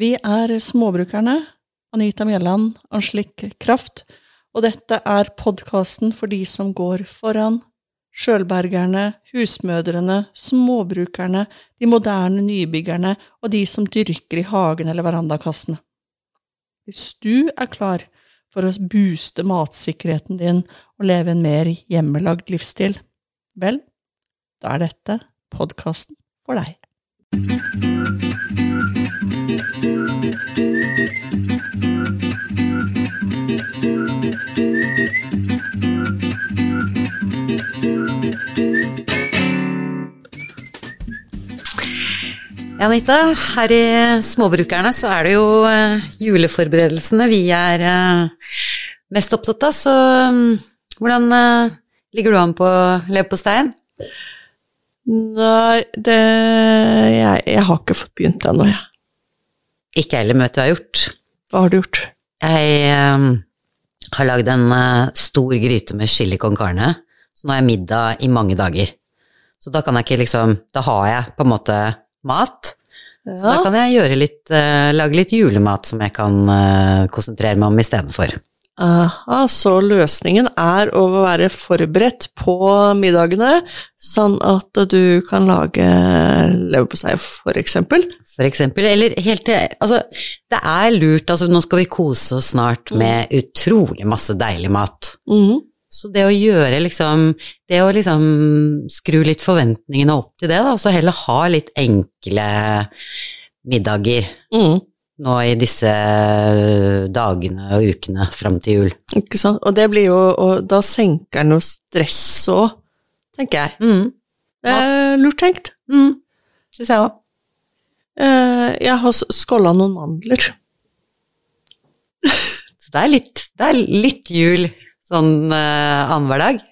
Vi er Småbrukerne, Anita Mjelland, Anslik Kraft, og dette er podkasten for de som går foran, sjølbergerne, husmødrene, småbrukerne, de moderne nybyggerne og de som dyrker i hagen eller verandakassene. Hvis du er klar for å booste matsikkerheten din og leve en mer hjemmelagd livsstil, vel, da er dette podkasten for deg. Anita, her i Småbrukerne så er det jo eh, juleforberedelsene vi er eh, mest opptatt av, så mm, hvordan eh, ligger du an på leverposteien? Nei, det jeg, jeg har ikke fått begynt ennå, jeg. Ikke heller møtet jeg har gjort. Hva har du gjort? Jeg um, har lagd en uh, stor gryte med chili con carne, så nå har jeg middag i mange dager. Så da kan jeg ikke liksom Da har jeg på en måte mat. Så da kan jeg litt, eh, lage litt julemat som jeg kan eh, konsentrere meg om istedenfor. Aha, så løsningen er å være forberedt på middagene, sånn at du kan lage leverpostei, for eksempel. For eksempel, eller helt til Altså, det er lurt, altså nå skal vi kose oss snart med utrolig masse deilig mat. Mhm. Så det å gjøre liksom Det å liksom skru litt forventningene opp til det, da, og så heller ha litt enkle middager Mm nå i disse dagene og ukene fram til jul. Ikke sant? Og det blir jo Og da senker den jo stress òg, tenker jeg. Mm. Det er lurt tenkt. Mm. Syns jeg òg. Eh, Jeg har skåla noen mandler. Så det er litt, det er litt jul sånn uh, annenhver dag.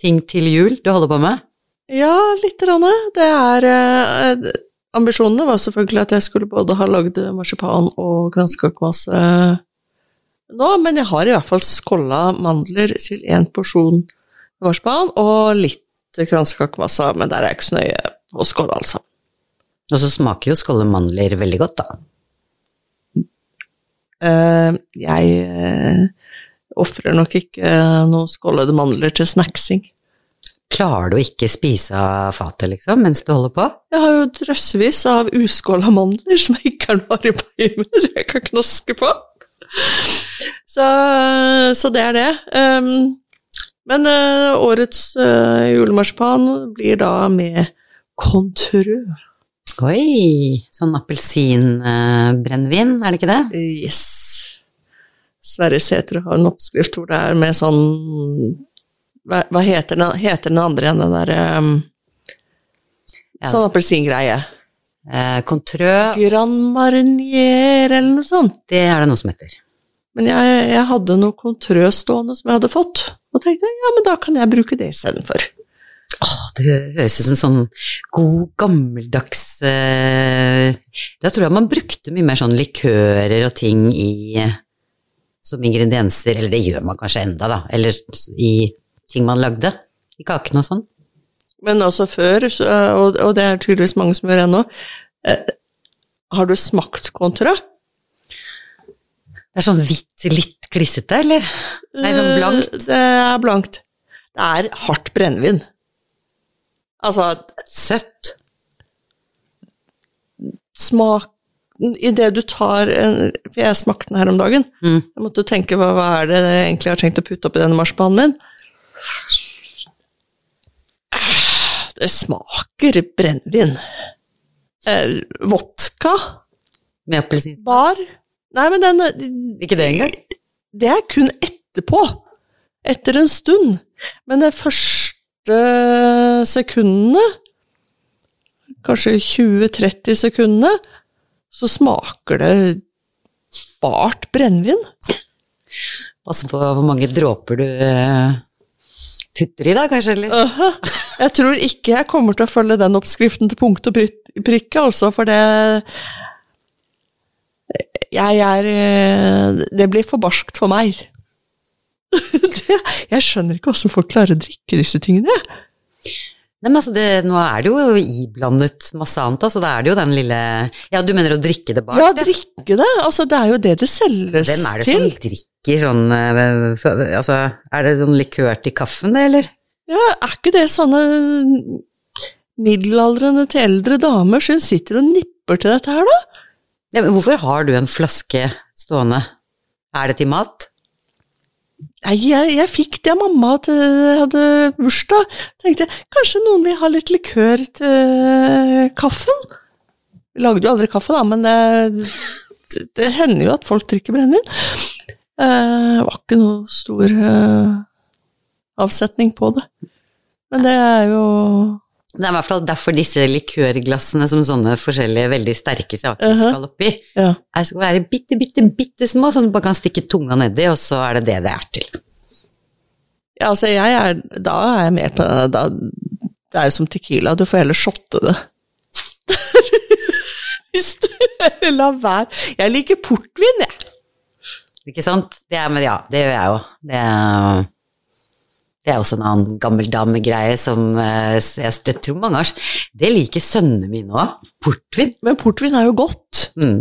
Ting til jul du holder på med. Ja, lite grann. Det er uh, Ambisjonene var selvfølgelig at jeg skulle både ha lagd marsipan og kransekakemasse nå, men jeg har i hvert fall skålla mandler til én porsjon marsipan og litt kransekakemasse, men der er jeg ikke så nøye på å skålle, altså. Og så smaker jo skålle mandler veldig godt, da. Uh, jeg uh, ofrer nok ikke uh, noen skålede mandler til snacksing. Klarer du ikke spise av fatet, liksom, mens du holder på? Jeg har jo drøssevis av uskåla mandler som jeg ikke har noe arbeid med, så jeg kan knaske på. Så, så det er det. Um, men uh, årets uh, julemarsipan blir da med Contrø. Oi, sånn appelsinbrennevin, er det ikke det? Yes. Sverre Sæther har en oppskrift hvor det er med sånn Hva, hva heter, den, heter den andre igjen, den derre um, Ja. Sånn appelsingreie. Eh, Contrø, Grand Marnier eller noe sånt. det er det noe som heter. Men jeg, jeg hadde noe Contrø stående som jeg hadde fått, og tenkte ja, men da kan jeg bruke det istedenfor. Åh, det høres ut som sånn god, gammeldags eh, Da tror jeg man brukte mye mer sånn likører og ting i som ingredienser, eller det gjør man kanskje enda, da, eller i ting man lagde, i kakene og sånn. Men også før, så, og, og det er tydeligvis mange som gjør ennå, eh, har du smakt kontra? Det er sånn hvitt, litt klissete, eller? Nei, sånn blankt. Eh, Det er blankt. Det er hardt brennevin. Altså, Søtt. smak Idet du tar en For jeg smakte den her om dagen. Mm. Jeg måtte tenke hva, hva er det jeg egentlig har tenkt å putte oppi denne marsipanen min? Det smaker brennevin. Eh, vodka? Med appelsinsmak. Bar? Nei, men den Ikke det engang? Det er kun etterpå. Etter en stund. Men de første sekundene, kanskje 20-30 sekundene, så smaker det bart brennevin. Passe på hvor mange dråper du eh, putter i, da, kanskje? Eller? Aha. Jeg tror ikke jeg kommer til å følge den oppskriften til punkt og prik- prikke, altså, for det Jeg er eh, Det blir for barskt for meg. det, jeg skjønner ikke hvordan folk klarer å drikke disse tingene. jeg. Nei, men altså, det, nå er det jo iblandet masse annet, altså. Da er det jo den lille Ja, du mener å drikke det bak? Ja, drikke det. Altså, det er jo det det selges Hvem er det til. som drikker sånn eh, Altså, er det sånn likør til kaffen, det, eller? Ja, er ikke det sånne middelaldrende til eldre damer som sitter og nipper til dette her, da? Ja, men hvorfor har du en flaske stående? Er det til mat? Nei, jeg, jeg fikk det av mamma at jeg hadde bursdag. Tenkte jeg, kanskje noen vil ha litt likør til kaffen? Vi lagde jo aldri kaffe, da, men det, det hender jo at folk drikker brennevin. Eh, Det var ikke noe stor eh, avsetning på det. Men det er jo Det er i hvert fall derfor disse likørglassene som sånne forskjellige veldig sterke saker skal oppi, Ja. er skal være bitte, bitte, bitte små, sånn at du bare kan stikke tunga nedi, og så er det det det er til. Ja, altså, jeg er Da er jeg mer på den da, Det er jo som Tequila, du får heller shotte det. Hvis du La være. Jeg liker portvin, jeg. Ikke sant? Det er, men ja, det gjør jeg jo. Det er, det er også en annen gammeldamegreie som eh, jeg, tror mange har Det liker sønnene mine òg. Portvin. Men portvin er jo godt. Mm.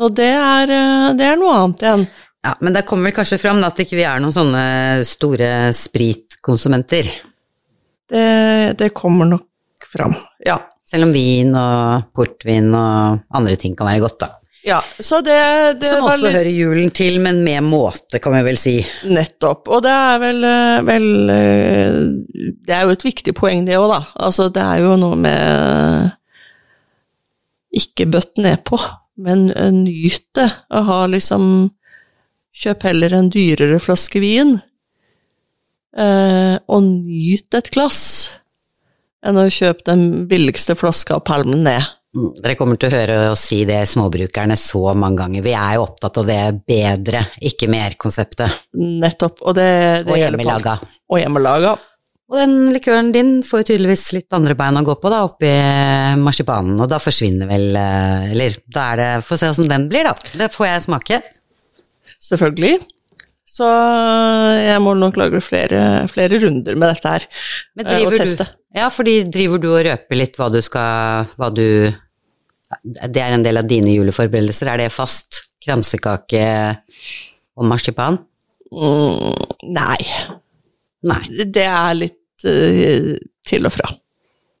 Og det er, eh, det er noe annet igjen. Ja, men det kommer vel kanskje fram at ikke vi er noen sånne store spritkonsumenter. Det, det kommer nok fram. Ja. Selv om vin og portvin og andre ting kan være godt, da. Ja. Så det, det Som også litt hører julen til, men med måte, kan vi vel si. Nettopp. Og det er vel, eh, vel eh, Det er jo et viktig poeng, det òg, da. Altså, det er jo noe med Ikke bøtt nedpå, men eh, nyt det. Å ha liksom Kjøp heller en dyrere flaske vin, eh, og nyt et glass, enn å kjøpe den billigste flaska av palmen ned. Mm, Dere kommer til å høre oss si det, småbrukerne, så mange ganger. Vi er jo opptatt av det bedre, ikke mer-konseptet. Nettopp. Og det, det Og hjemmelaga. Og hjemmelaga. Og den likøren din får jo tydeligvis litt andre bein å gå på, da, oppi marsipanen, og da forsvinner vel eh, Eller da er det Få se åssen den blir, da. Det får jeg smake. Selvfølgelig. Så jeg må nok lage flere, flere runder med dette her. Eh, og teste. du Ja, fordi driver du og røper litt hva du skal Hva du Det er en del av dine juleforberedelser. Er det fast? Kransekake og marsipan? Mm, nei. Nei. Det er litt uh, til og fra.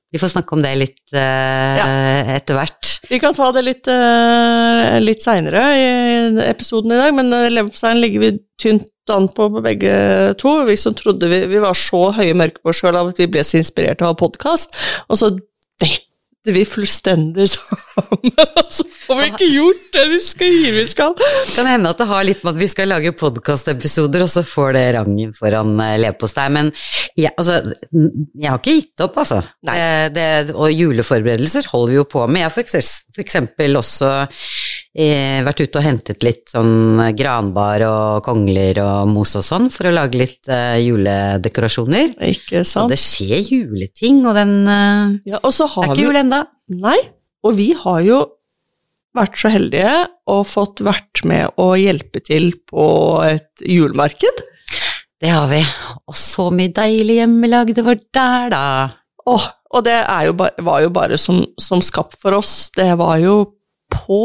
Vi får snakke om det litt eh, etter hvert. Vi kan ta det litt, uh, litt seinere i episoden i dag, men uh, leverposteien ligger vi tynt an på på begge to. Vi som trodde vi, vi var så høye mørke på oss sjøl av at vi ble så inspirert av podkast, og så detter vi fullstendig sammen, og så får vi ikke gjort det vi skal vi skal. Kan hende at det har litt med at vi skal lage podkastepisoder, og så får det rangen foran eh, leverpostei. Men jeg, altså, jeg har ikke gitt opp, altså. Eh, Det, og juleforberedelser holder vi jo på med. Jeg har for eksempel også eh, vært ute og hentet litt sånn granbar og kongler og mos og sånn, for å lage litt eh, juledekorasjoner. Ikke sant. Så det skjer juleting, og den eh, Ja, og så Det har er vi ikke jul ennå. Nei, og vi har jo vært så heldige og fått vært med å hjelpe til på et julemarked. Det har vi. Og så mye deilig hjemmelag det var der, da. Åh, og det er jo bare, var jo bare som, som skapt for oss. Det var jo på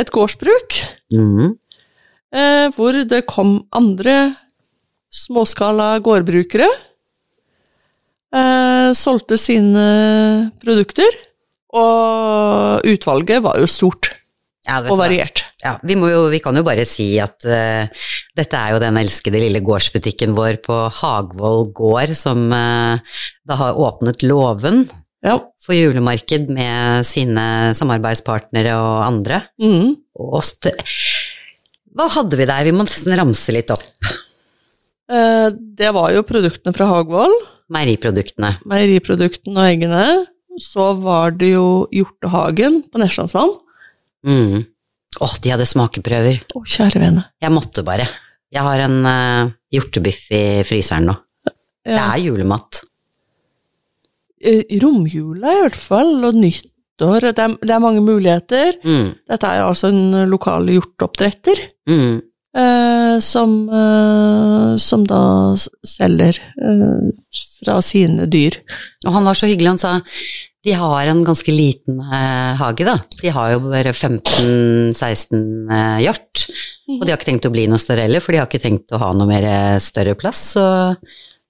et gårdsbruk, Mm. eh, hvor det kom andre småskala gårdbrukere. Eh, solgte sine produkter, og utvalget var jo stort Ja, og variert. Ja, vi, må jo, vi kan jo bare si at uh, dette er jo den elskede lille gårdsbutikken vår på Hagvoll gård, som uh, da har åpnet låven Ja. for julemarked med sine samarbeidspartnere og andre. Mm. Og Hva hadde vi der? Vi må nesten ramse litt opp. Eh, Det var jo produktene fra Hagvoll, Meieriproduktene. meieriproduktene og eggene. Så var det jo Hjortehagen på Neslandsvann. Mm. Åh, de hadde smakeprøver. Å, kjære vene. Jeg måtte bare. Jeg har en uh, hjortebiff i fryseren nå. Det Ja. er julemat. Eh, Romjula i hvert fall, og nyttår. Det er, det er mange muligheter. Mm. Dette er altså en lokal hjorteoppdretter. Mm. eh, som, eh, som da selger eh, fra sine dyr. Og han var så hyggelig, han sa de har en ganske liten eh, hage, da. De har jo bare 15-16 eh, hjort. Og de har ikke tenkt å bli noe større heller, for de har ikke tenkt å ha noe mer eh, større plass. Så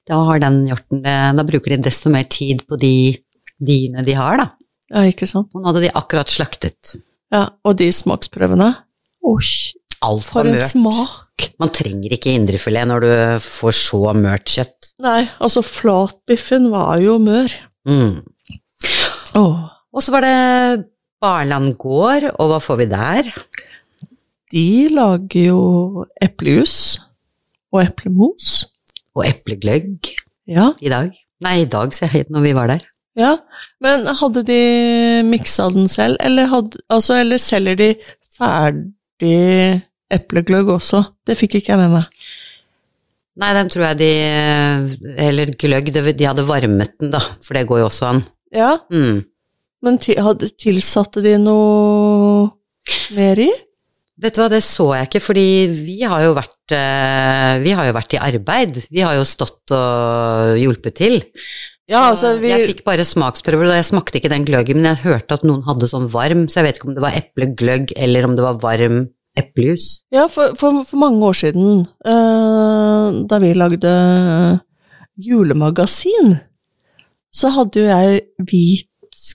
da har den hjorten det, Da bruker de desto mer tid på de dyrene de har, da. Ja, ikke sant? Og nå hadde de akkurat slaktet. Ja, og de smaksprøvene. Osj. For en smak! Man trenger ikke indrefilet når du får så mørt kjøtt. Nei, altså flatbiffen var jo mør. Mm. Oh. Og så var det Barland gård, og hva får vi der? de lager jo eplejus og eplemos. Og eplegløgg Ja, i dag. Nei, i dag, sier jeg, når vi var der. ja. Men hadde de miksa den selv, eller, hadde, altså, eller selger de ferdig eplegløgg også? Det fikk ikke jeg med meg. Nei, den tror jeg de Eller gløgg, de hadde varmet den, da, for det går jo også an. Ja, Mm. men tilsatte de noe mer i? Vet du hva, det så jeg ikke, fordi vi har jo vært eh, Vi har jo vært i arbeid. Vi har jo stått og hjulpet til. Ja, altså, vi, Jeg fikk bare smaksprøver, og jeg smakte ikke den gløggen, men jeg hørte at noen hadde sånn varm, så jeg vet ikke om det var eplegløgg eller om det var varm eplejus. Ja, for, for, for mange år siden, uh, da vi lagde julemagasin, så hadde jo jeg hvit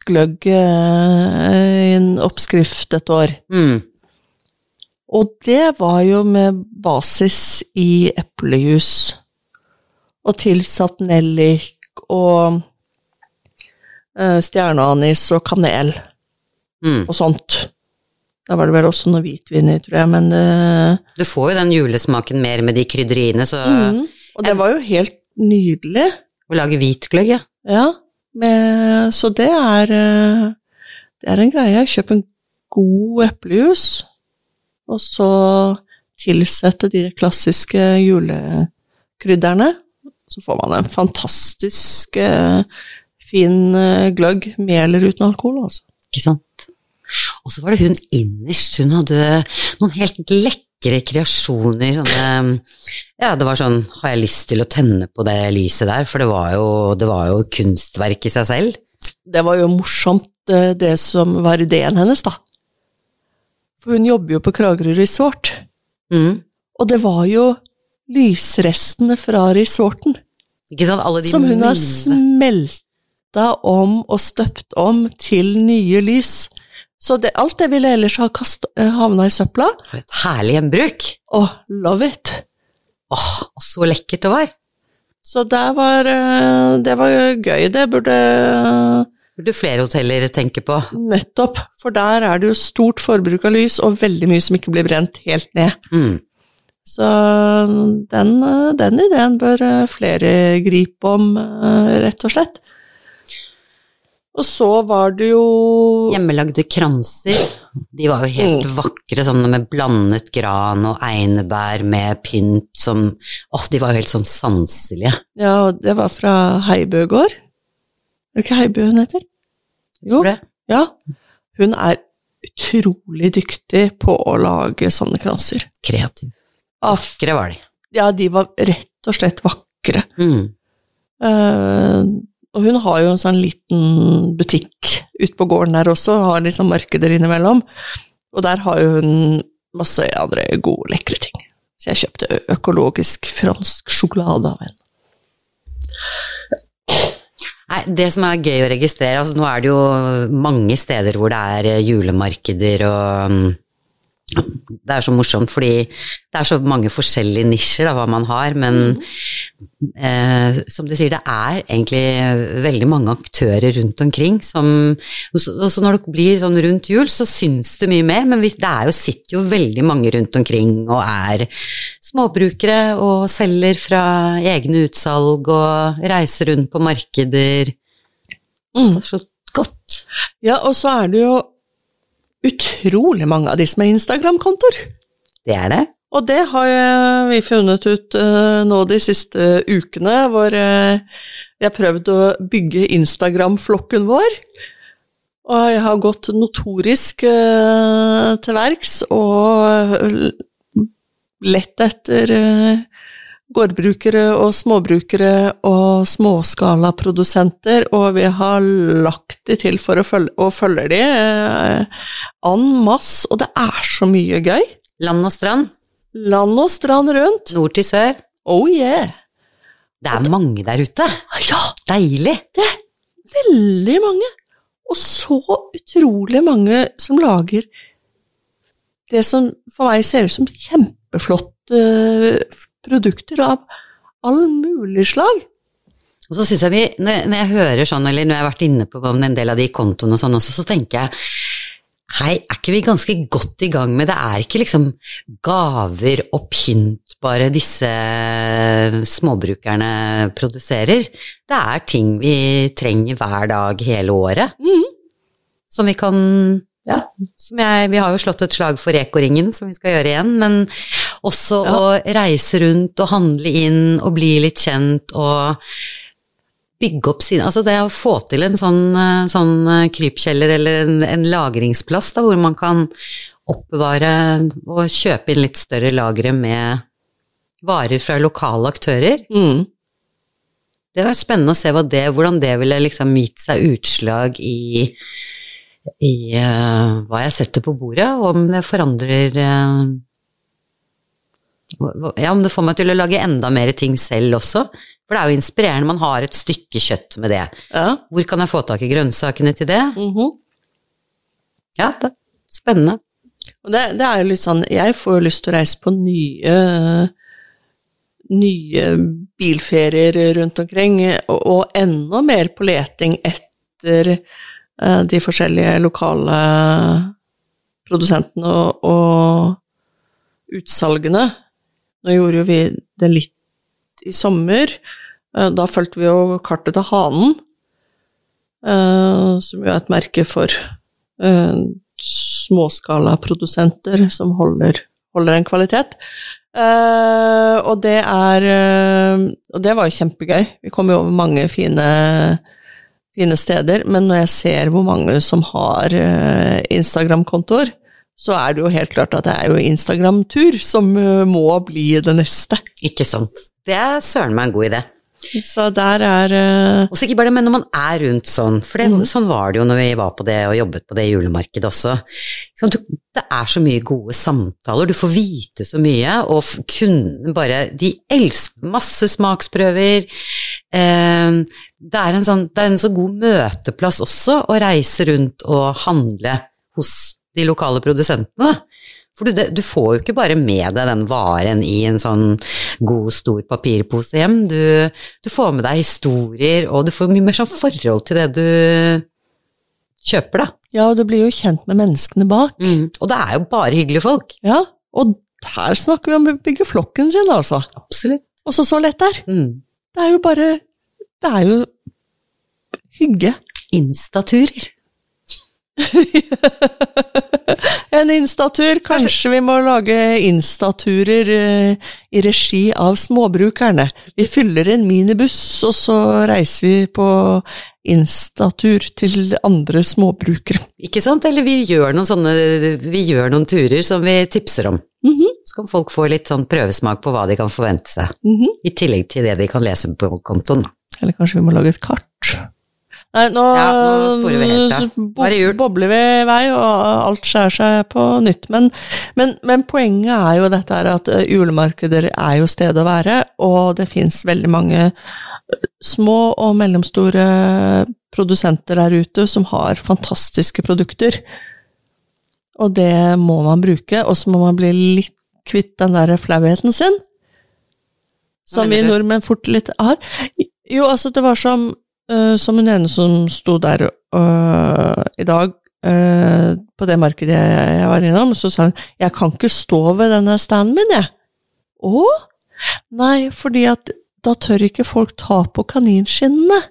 gløgg uh, i en oppskrift et år. Mm. Og det var jo med basis i eplejus. Og tilsatt nellik og eh, stjerneanis og kanel Mm. og sånt. Da var det vel også noe hvitvin i, tror jeg, men uh, Du får jo den julesmaken mer med de krydderiene, så mm. Og det var jo helt nydelig. Å lage hvitgløgg, ja. Ja, med, så det er uh, Det er en greie. Kjøp en god eplejus, og så tilsette de klassiske julekrydderne. Så får man en fantastisk eh, fin eh, gløgg med eller uten alkohol, altså. Ikke sant? Og så var det hun innerst, hun hadde noen helt lekre kreasjoner, sånne Ja, det var sånn Har jeg lyst til å tenne på det lyset der? For det var jo, det var jo kunstverk i seg selv. Det var jo morsomt, eh, det som var ideen hennes, da. For hun jobber jo på Kragerø Resort. Mm. Og det var jo lysrestene fra resorten sant? Som hun har smelta om og støpt om til nye lys. Så det, alt det ville ellers ha kast, eh, havna i søpla. For et herlig gjenbruk! Åh, love it! Åh, og så lekkert det var! Så det var, eh, det var gøy. Det burde Burde flere hoteller tenke på. Nettopp. For der er det jo stort forbruk av lys, og veldig mye som ikke blir brent helt ned. Mm. Så den, den ideen bør eh, flere gripe om, eh, rett og slett. Og så var det jo Hjemmelagde kranser, de var jo helt vakre, sånn med blandet gran og einebær med pynt som Åh, de var jo helt sånn sanselige. Ja, og det var fra Heibø gård. Er det ikke Heibø hun heter? Jo. Ja. Hun er utrolig dyktig på å lage sånne kranser. Kreativ. Vakre var de. Ja, de var rett og slett vakre. Mm. Uh, og hun har jo en sånn liten butikk ute på gården der også, har liksom markeder innimellom. Og der har jo hun masse andre gode, lekre ting. Så jeg kjøpte økologisk fransk sjokolade av henne. Nei, det som er gøy å registrere, altså nå er det jo mange steder hvor det er eh, julemarkeder og mm, det er så morsomt fordi det er så mange forskjellige nisjer av hva man har, men eh, som du sier, det er egentlig veldig mange aktører rundt omkring som Og så når det blir sånn rundt jul, så syns det mye mer, men det er jo, sitter jo veldig mange rundt omkring og er småbrukere og selger fra egne utsalg og reiser rundt på markeder. Mm. Er så godt. Ja, og så er det jo utrolig mange av de som er Instagram-kontoer. Det er det. Og det har vi funnet ut eh, nå de siste ukene, hvor eh, vi har prøvd å bygge Instagram-flokken vår. Og jeg har gått notorisk eh, til verks og lett etter gårdbrukere og småbrukere og småskalaprodusenter, og vi har lagt de til for å følge, og følger de eh, en masse, og det er så mye gøy. Land og strand, Land og strand rundt. nord til sør. Oh yeah! Det er mange der ute. Ja, Deilig. Det er veldig mange. Og så utrolig mange som lager det som for meg ser ut som kjempeflott eh, produkter av all mulig slag. Og så synes jeg vi, når, når jeg hører sånn, eller når jeg har vært inne på en del av de kontoene og sånn også, så tenker jeg hei, er ikke vi ganske godt i gang med det? er ikke liksom gaver og pynt bare disse småbrukerne produserer. Det er ting vi trenger hver dag hele året. Mm. Som vi kan ja, som jeg, vi har jo slått et slag for Reko-ringen, som vi skal gjøre igjen, men også Ja. å reise rundt og handle inn og bli litt kjent og bygge opp sine Altså det å få til en sånn, eh, sånn eh, krypkjeller eller en, en lagringsplass da, hvor man kan oppbevare og kjøpe inn litt større lagre med varer fra lokale aktører. Mm. Det var spennende å se det, hvordan det ville liksom gitt seg utslag i, i uh, hva jeg setter på bordet, og om det forandrer uh, Ja, om det får meg til å lage enda mer ting selv også. For det er jo inspirerende, man har et stykke kjøtt med det. Ja. Hvor kan jeg få tak i grønnsakene til det? Mhm. Ja, det er spennende. Og det, det er jo litt sånn Jeg får jo lyst til å reise på nye nye bilferier rundt omkring, og, og enda mer på leting etter de forskjellige lokale produsentene og, og utsalgene. Nå gjorde jo vi det litt i sommer. Eh, Da fulgte vi jo kartet til Hanen, eh, som jo er et merke for eh, småskalaprodusenter som holder, holder en kvalitet. Eh, og det er eh, Og det var jo kjempegøy. Vi kom jo over mange fine, fine steder, men når jeg ser hvor mange som har eh, Instagram-kontoer, så er det jo helt klart at det er jo Instagram-tur som eh, må bli det neste. Ikke sant. Det er søren meg en god idé. Så der er uh... Og så ikke bare det, men når man er rundt sånn, for det, sånn var det jo når vi var på det og jobbet på det julemarkedet også. Det er så mye gode samtaler, du får vite så mye, og kundene bare De elsker masse smaksprøver. Eh, det, er en sånn, det er en så god møteplass også å reise rundt og handle hos de lokale produsentene. For du, du får jo ikke bare med deg den varen i en sånn god, stor papirpose hjem. Du, du får med deg historier, og du får mye mer sånn forhold til det du kjøper, da. Ja, og du blir jo kjent med menneskene bak. Og det er jo bare hyggelige folk. Ja, og her snakker vi om å bygge flokken sin, altså. Absolutt. Og så så lett det er. Mm. Det er jo bare Det er jo hygge. Instaturer. En instatur. Kanskje vi må lage instaturer uh, i regi av småbrukerne. Vi fyller en minibuss, og så reiser vi på instatur til andre småbrukere. Ikke sant? Eller vi gjør noen sånne Vi gjør noen turer som vi tipser om. Mhm, Så kan folk få litt sånn prøvesmak på hva de kan forvente seg. mhm. I tillegg til det de kan lese på kontoen. Eller kanskje vi må lage et kart? Nei, nå, Ja, nå sporer vi helt av. Er bobler vi i vei, og alt skjærer seg på nytt. Men, men, men poenget er jo dette her at eh, julemarkeder er jo stedet å være, og det fins veldig mange eh, små og mellomstore produsenter der ute som har fantastiske produkter. Og det må man bruke, og så må man bli litt kvitt den der flauheten sin. Som vi nordmenn fort litt har. Jo, altså, det var som, uh, som hun ene som sto der uh, i dag, uh, på det markedet jeg, jeg var innom, så sa hun 'jeg kan ikke stå ved denne standen min', jeg. Å? Nei, fordi at da tør ikke folk ta på kaninskinnene.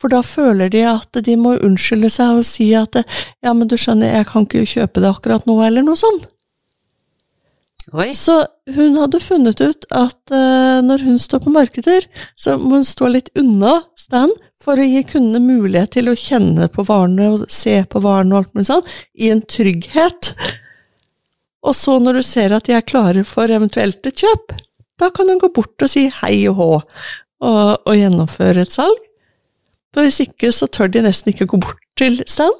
For da føler de at de må unnskylde seg og si at 'ja, men du skjønner, jeg kan ikke kjøpe det akkurat nå', eller noe sånt. Oi. Så hun hadde funnet ut at uh, når hun står på markeder, så må hun stå litt unna stand for å gi kundene mulighet til å kjenne på varene og se på varene og alt mulig sånn, i en trygghet. Og så når du ser at de er klare for eventuelt et kjøp, da kan hun gå bort og si hei og hå, og, og gjennomføre et salg. Og hvis ikke, så tør de nesten ikke gå bort til stand.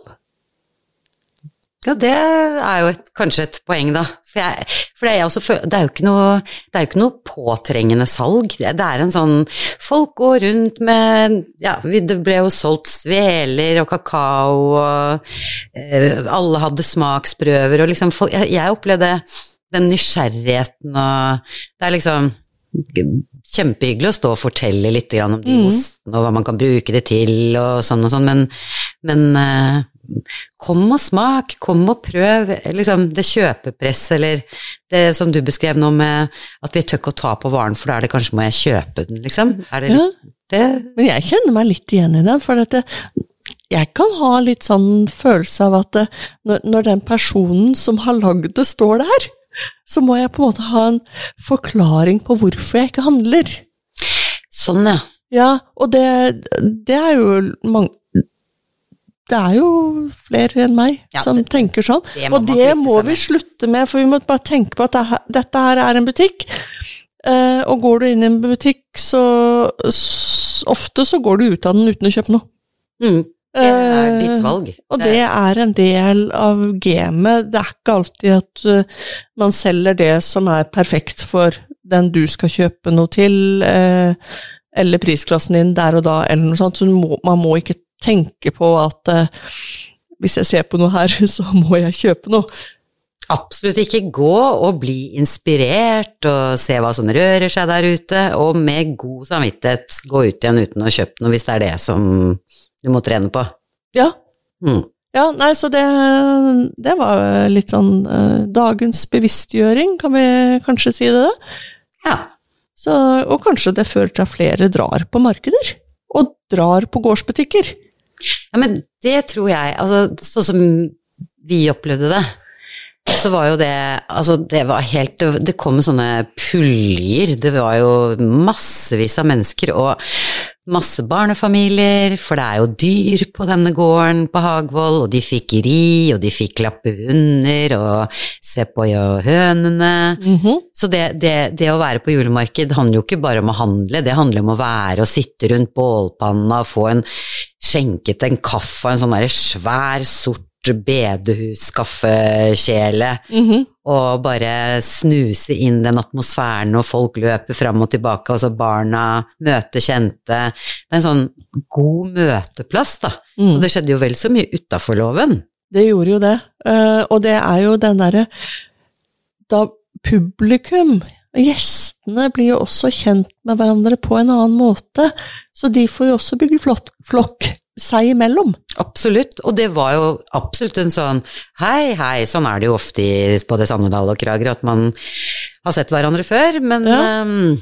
Ja, det er jo et, kanskje et poeng, da. For, jeg, for det, er det, er jo ikke noe, det er jo ikke noe påtrengende salg. Det, det er en sånn Folk går rundt med Ja, det ble jo solgt sveler og kakao, og eh, alle hadde smaksprøver, og liksom folk, jeg, jeg opplevde den nysgjerrigheten og Det er liksom kjempehyggelig å stå og fortelle litt om de mm. ostene og hva man kan bruke det til og sånn og sånn, men, men eh, Kom og smak, kom og prøv. Liksom, det kjøpepress, eller det som du beskrev nå med at vi tør ikke å ta på varen, for da er det kanskje må jeg kjøpe den, liksom. Det, ja, det? Men jeg kjenner meg litt igjen i den, for dette, jeg kan ha litt sånn følelse av at når, når den personen som har lagd det, står der, så må jeg på en måte ha en forklaring på hvorfor jeg ikke handler. Sånn, ja. Ja, og det, det er jo mange det er jo flere enn meg ja, som det, tenker sånn. Det og det må vi slutte med, for vi må bare tenke på at det, dette her er en butikk. Uh, og går du inn i en butikk, så, ofte så går du ut av den uten å kjøpe noe. Mm. Det er ditt eh, valg. Uh, og det er en del av gamet. Det er ikke alltid at uh, man selger det som er perfekt for den du skal kjøpe noe til, eller prisklassen din der og da, eller noe sånt. Så må, man må ikke tenke på at eh, hvis jeg ser på noe her, så må jeg kjøpe noe. Absolutt ikke. Gå og bli inspirert og se hva som rører seg der ute, og med god samvittighet gå ut igjen uten å kjøpe noe hvis det er det som du må trene på. Ja. Mm. Ja, nei, så det, det var litt sånn uh, dagens bevisstgjøring, kan vi kanskje si det? Ja. Så, og kanskje det fører til at flere drar på markeder, og drar på gårdsbutikker. Ja, men det tror jeg Altså, sånn som vi opplevde det, så var jo det Altså, det var helt Det kom sånne puljer. Det var jo massevis av mennesker, og masse barnefamilier, for det er jo dyr på denne gården på Hagvoll, og de fikk ri, og de fikk klappe under, og se på hønene. Mm -hmm. Så det, det, det, å være på julemarked handler jo ikke bare om å handle, det handler om å være og sitte rundt bålpanna og få en skjenket en kaffe og en sånn svær, sort bedehuskaffekjele, mm -hmm. og bare snuse inn den atmosfæren, og folk løper fram og tilbake, og så barna møter kjente. Det er en sånn god møteplass, da. Mm. Så det skjedde jo vel så mye utafor loven. Det gjorde jo det, uh, og det er jo den derre Da publikum Gjestene blir jo også kjent med hverandre på en annen måte, så de får jo også bygge flokk seg imellom. Absolutt, og det var jo absolutt en sånn hei, hei, sånn er det jo ofte i både Sannedal og Krager, at man har sett hverandre før, men ja. um,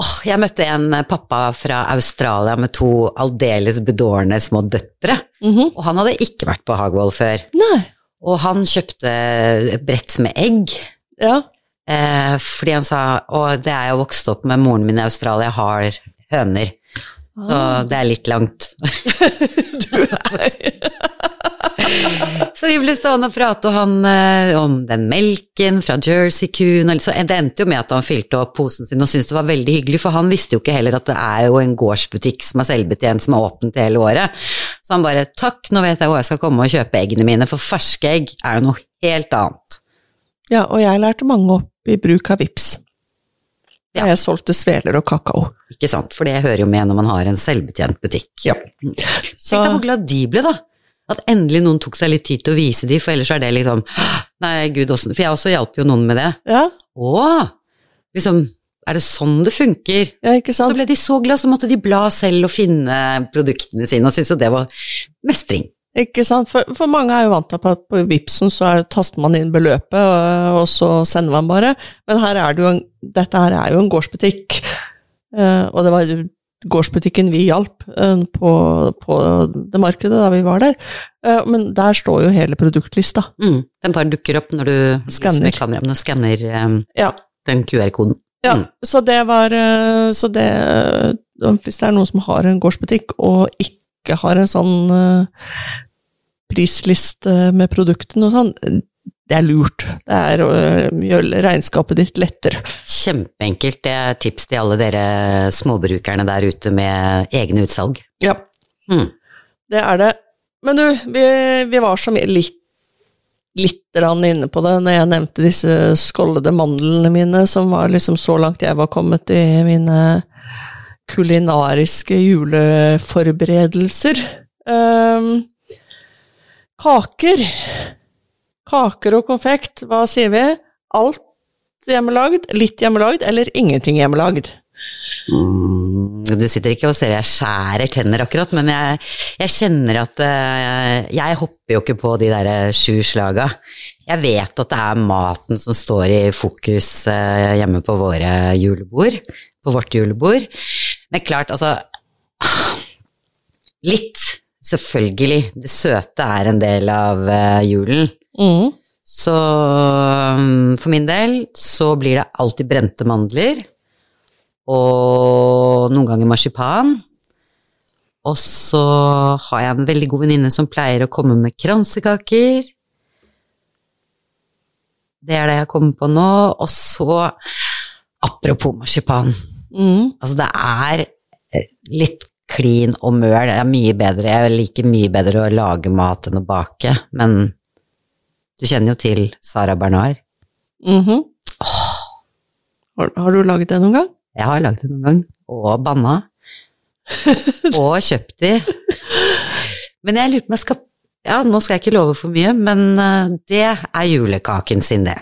åh, jeg møtte en pappa fra Australia med to aldeles bedårende små døtre, mm -hmm. og han hadde ikke vært på Hagvoll før. Nei. Og han kjøpte brett med egg. Ja. Eh, fordi han sa og det er jo vokst opp med moren min i Australia, har høner. Så ah. det er litt langt. du er Så vi ble stående og prate han, eh, om den melken fra Jersey-kuen. Så det endte jo med at han fylte opp posen sin og syntes det var veldig hyggelig, for han visste jo ikke heller at det er jo en gårdsbutikk som er selvbetjent, som er åpent hele året. Så han bare takk, nå vet jeg hvor jeg skal komme og kjøpe eggene mine, for ferske egg er jo noe helt annet. Ja, og jeg lærte mange opp i bruk av VIPS. Ja. Jeg solgte sveler og kakao. Ikke sant, for det hører jo med når man har en selvbetjent butikk. Ja. Så... Tenk deg hvor glad de ble, da. At endelig noen tok seg litt tid til å vise de, for ellers er det liksom Nei, gud, åssen For jeg også hjalp jo noen med det. Ja. Å! Liksom, er det sånn det funker? Ja, ikke sant? Så ble de så glad, så måtte de bla selv og finne produktene sine, og syntes jo det var mestring. Ikke sant, for, for, mange er jo vant til at på Vipsen så er, taster man inn beløpet, og, og, så sender man bare. Men her er det en, dette her er jo en gårdsbutikk, uh, og det var gårdsbutikken vi hjalp uh, på, på, det markedet da vi var der. Uh, men der står jo hele produktlista. Mm, den bare dukker opp når du skanner, kameraet, skanner um, ja. den QR-koden. Ja, mm. så det var Så det Hvis det er noen som har en gårdsbutikk og ikke har en sånn prisliste med produktene og sånn, det er lurt. Det er å gjøre regnskapet ditt lettere. Kjempeenkelt. Det er tips til alle dere småbrukerne der ute med egne utsalg. Ja, mm. det er det. Men du, vi, vi var så litt litt inne på det når jeg nevnte disse skållede mandlene mine, som var liksom så langt jeg var kommet i mine kulinariske juleforberedelser. Ehm, kaker. Kaker og konfekt, hva sier vi? Alt hjemmelagd, litt hjemmelagd, eller ingenting hjemmelagd? Mm, Du sitter ikke og ser jeg skjærer tenner akkurat, men jeg, jeg kjenner at uh, Jeg hopper jo ikke på de der sju slaga. Jeg vet at det er maten som står i fokus uh, hjemme på våre julebord, på vårt julebord. Men klart, altså Litt, selvfølgelig. Det søte er en del av eh, julen. Mm. Så mm, for min del så blir det alltid brente mandler, og noen ganger marsipan. Og så har jeg en veldig god venninne som pleier å komme med kransekaker. Det er det jeg kommer på nå. Og så, apropos marsipan, Mm. altså det er eh, litt klin og møl. Er mye bedre. Jeg liker mye bedre å lage mat enn å bake, men du kjenner jo til Sara Bernard. Mhm. Har, har du laget det noen gang? Jeg har laget det noen gang, og banna. og kjøpt de. Men jeg lurer på om jeg skal Ja, nå skal jeg ikke love for mye, men eh, det er julekaken sin, det.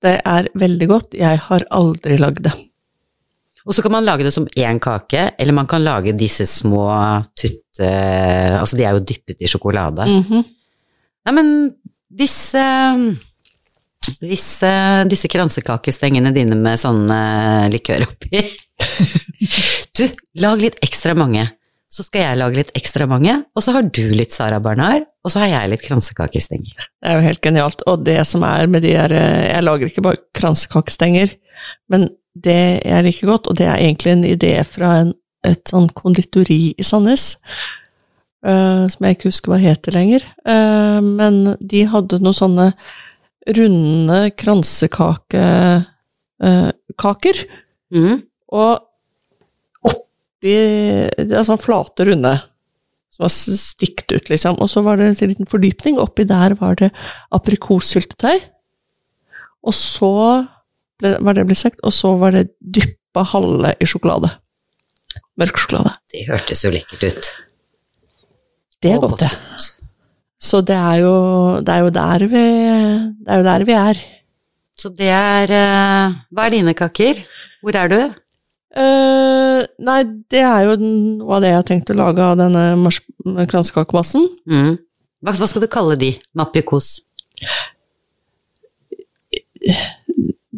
Det er veldig godt. Jeg har aldri lagd det. Og så kan man lage det som én kake, eller man kan lage disse små tutte... Altså, de er jo dyppet i sjokolade. Mhm. Nei, men hvis Hvis disse kransekakestengene dine med sånn eh, likør oppi Du, lag litt ekstra mange. Så skal jeg lage litt ekstra mange, og så har du litt Sara Barnard, og så har jeg litt kransekakestenger. Det er jo helt genialt. Og det som er med de her eh, Jeg lager ikke bare kransekakestenger, men det jeg liker godt, og det er egentlig en idé fra en, et sånn konditori i Sandnes, Uh, som jeg ikke husker hva heter lenger, Uh, men de hadde noen sånne runde kransekakekaker. Uh, mm. og oppi Det er sånn flate, runde, som var stikt ut, liksom. Og så var det en liten fordypning. Oppi der var det aprikossyltetøy. Og så var det ble sagt, og så var det dyppa halve i sjokolade. Mørk sjokolade. Det hørtes jo lekkert ut. Det er godt, det. Så det er jo, det er jo vi Det er jo der vi er. Så det er eh, Hva er dine kaker? Hvor er du? Uh, nei, det er jo noe av det jeg har tenkt å lage av denne kransekakemassen. Mm. Hva, hva skal du kalle de med aprikos?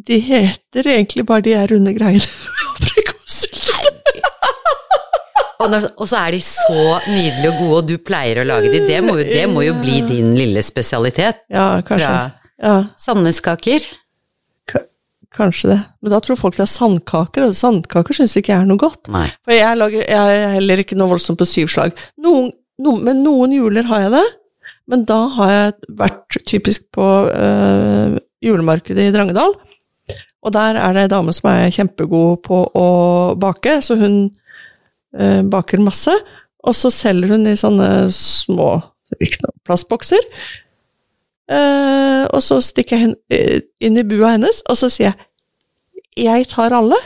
De heter egentlig bare de her runde greiene. Og, så er de så nydelige og gode, og du pleier å lage de. Det må, jo- det må jo bli din lille spesialitet. Ja, kanskje. Fra Ja, Sandneskaker. kanskje det. Men da tror folk det er sandkaker, og sandkaker syns ikke jeg er noe godt. Nei. For jeg, lager, jeg er heller ikke noe voldsomt på syvslag. Noen, noen, men noen juler har jeg det. Men da har jeg vært typisk på øh, julemarkedet i Drangedal. Og der er det ei dame som er kjempegod på å bake, så hun eh, baker masse. Og så selger hun i sånne små plastbokser. Eh, og så stikker jeg eh, inn i bua hennes, og så sier jeg 'jeg tar alle'.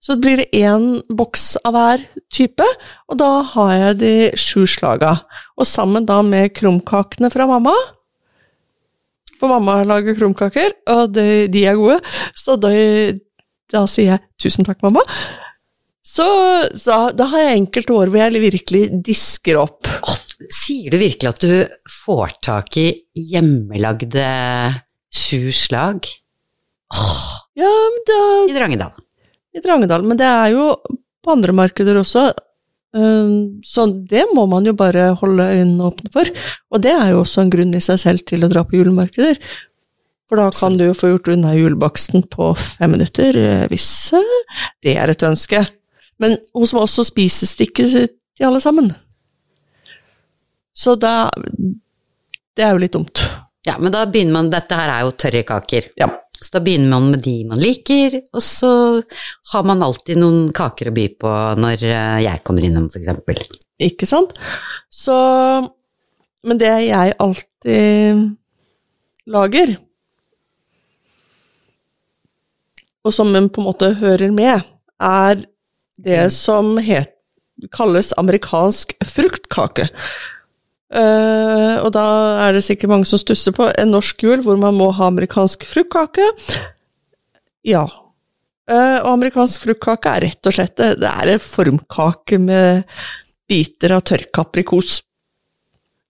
Så blir det én boks av hver type, og da har jeg de sju slaga. Og sammen da med krumkakene fra mamma. For mamma lager krumkaker, og de, de er gode. Så da, da sier jeg 'tusen takk, mamma'. Så, så da har jeg enkelte år hvor jeg virkelig disker opp. Sier du virkelig at du får tak i hjemmelagde sju slag Ja, men da, i Drangedal? i Drangedal, men det er jo på andre markeder også. Um, Så det må man jo bare holde øynene åpne for. Og det er jo også en grunn i seg selv til å dra på julemarkeder. For da kan du jo få gjort unna julebaksten på fem minutter, eh, hvis eh, det er et ønske. Men hos meg også spises det ikke til alle sammen. Så da Det er jo litt dumt. Ja, men da begynner man Dette her er jo tørre kaker. Ja. Så da begynner man med de man liker, og så har man alltid noen kaker å by på når eh, jeg kommer innom, eksempel. Ikke sant? Så Men det jeg alltid lager, og som på en måte hører med, er det som het, kalles amerikansk fruktkake. Eh, og da er det sikkert mange som stusser på en norsk jul hvor man må ha amerikansk fruktkake. Ja. Uh, og amerikansk fruktkake er rett og slett det det er en formkake med biter av tørk aprikos.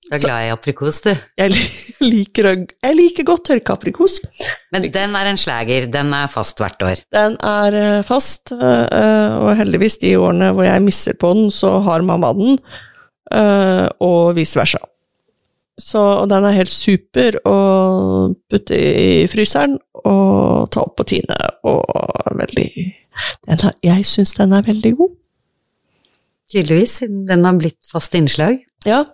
Du er glad i aprikos, du. Jeg liker, jeg liker godt tørka aprikos. Men den er en slager. Den er fast hvert år. Den er eh, fast, og heldigvis de årene hvor jeg misser på den, så har mamma den, og vice versa. Så og den er helt super å putte i fryseren og ta opp på tine, og veldig den er, Jeg syns den er veldig god. Tydeligvis, siden den har blitt fast innslag. Ja,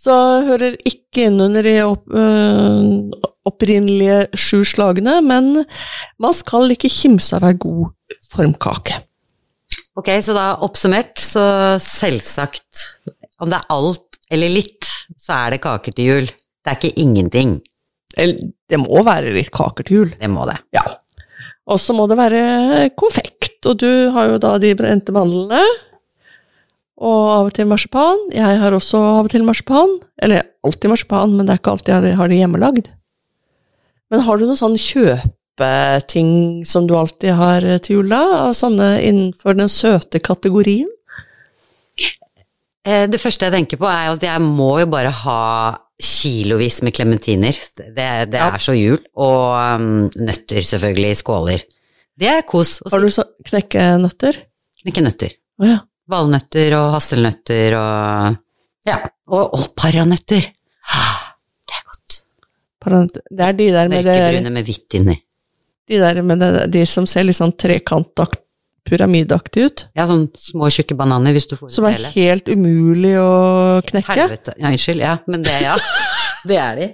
så hører ikke inn under de opp, øh, opprinnelige sju slagene, men man skal ikke kimse av ei god formkake. Ok, så da oppsummert, så selvsagt, om det er alt eller litt, så er det kaker til jul. Det er ikke ingenting. Eller, det må være litt kaker til jul. Det må det. Ja. Og så må det være konfekt, og du har jo da de brente mandlene. Og av og til marsipan. Jeg har også av og til marsipan. Eller alltid marsipan, men det er ikke alltid jeg har det hjemmelagd. Men har du noen sånn kjøpeting som du alltid har til jula? da, sånne innenfor den søte kategorien? Eh, Det første jeg tenker på, er at jeg må jo bare ha kilovis med klementiner. Det, det Ja. er så jul. Og um, nøtter, selvfølgelig, i skåler. Det er kos. Har du så knekkenøtter? Knekkenøtter. nøtter. Å ja. Valnøtter og hasselnøtter og Ja. Og, og paranøtter. Ah, Det er godt. Paranøtter. Det er de der med det Mørkebrune med hvitt inni. De der med det, de som ser litt sånn trekantakt, pyramideaktig ut. Ja, sånn små, tjukke bananer hvis du får Som ut er hele. helt umulig å knekke. Helvete. Ja, unnskyld. Ja, men det, ja. Det er de.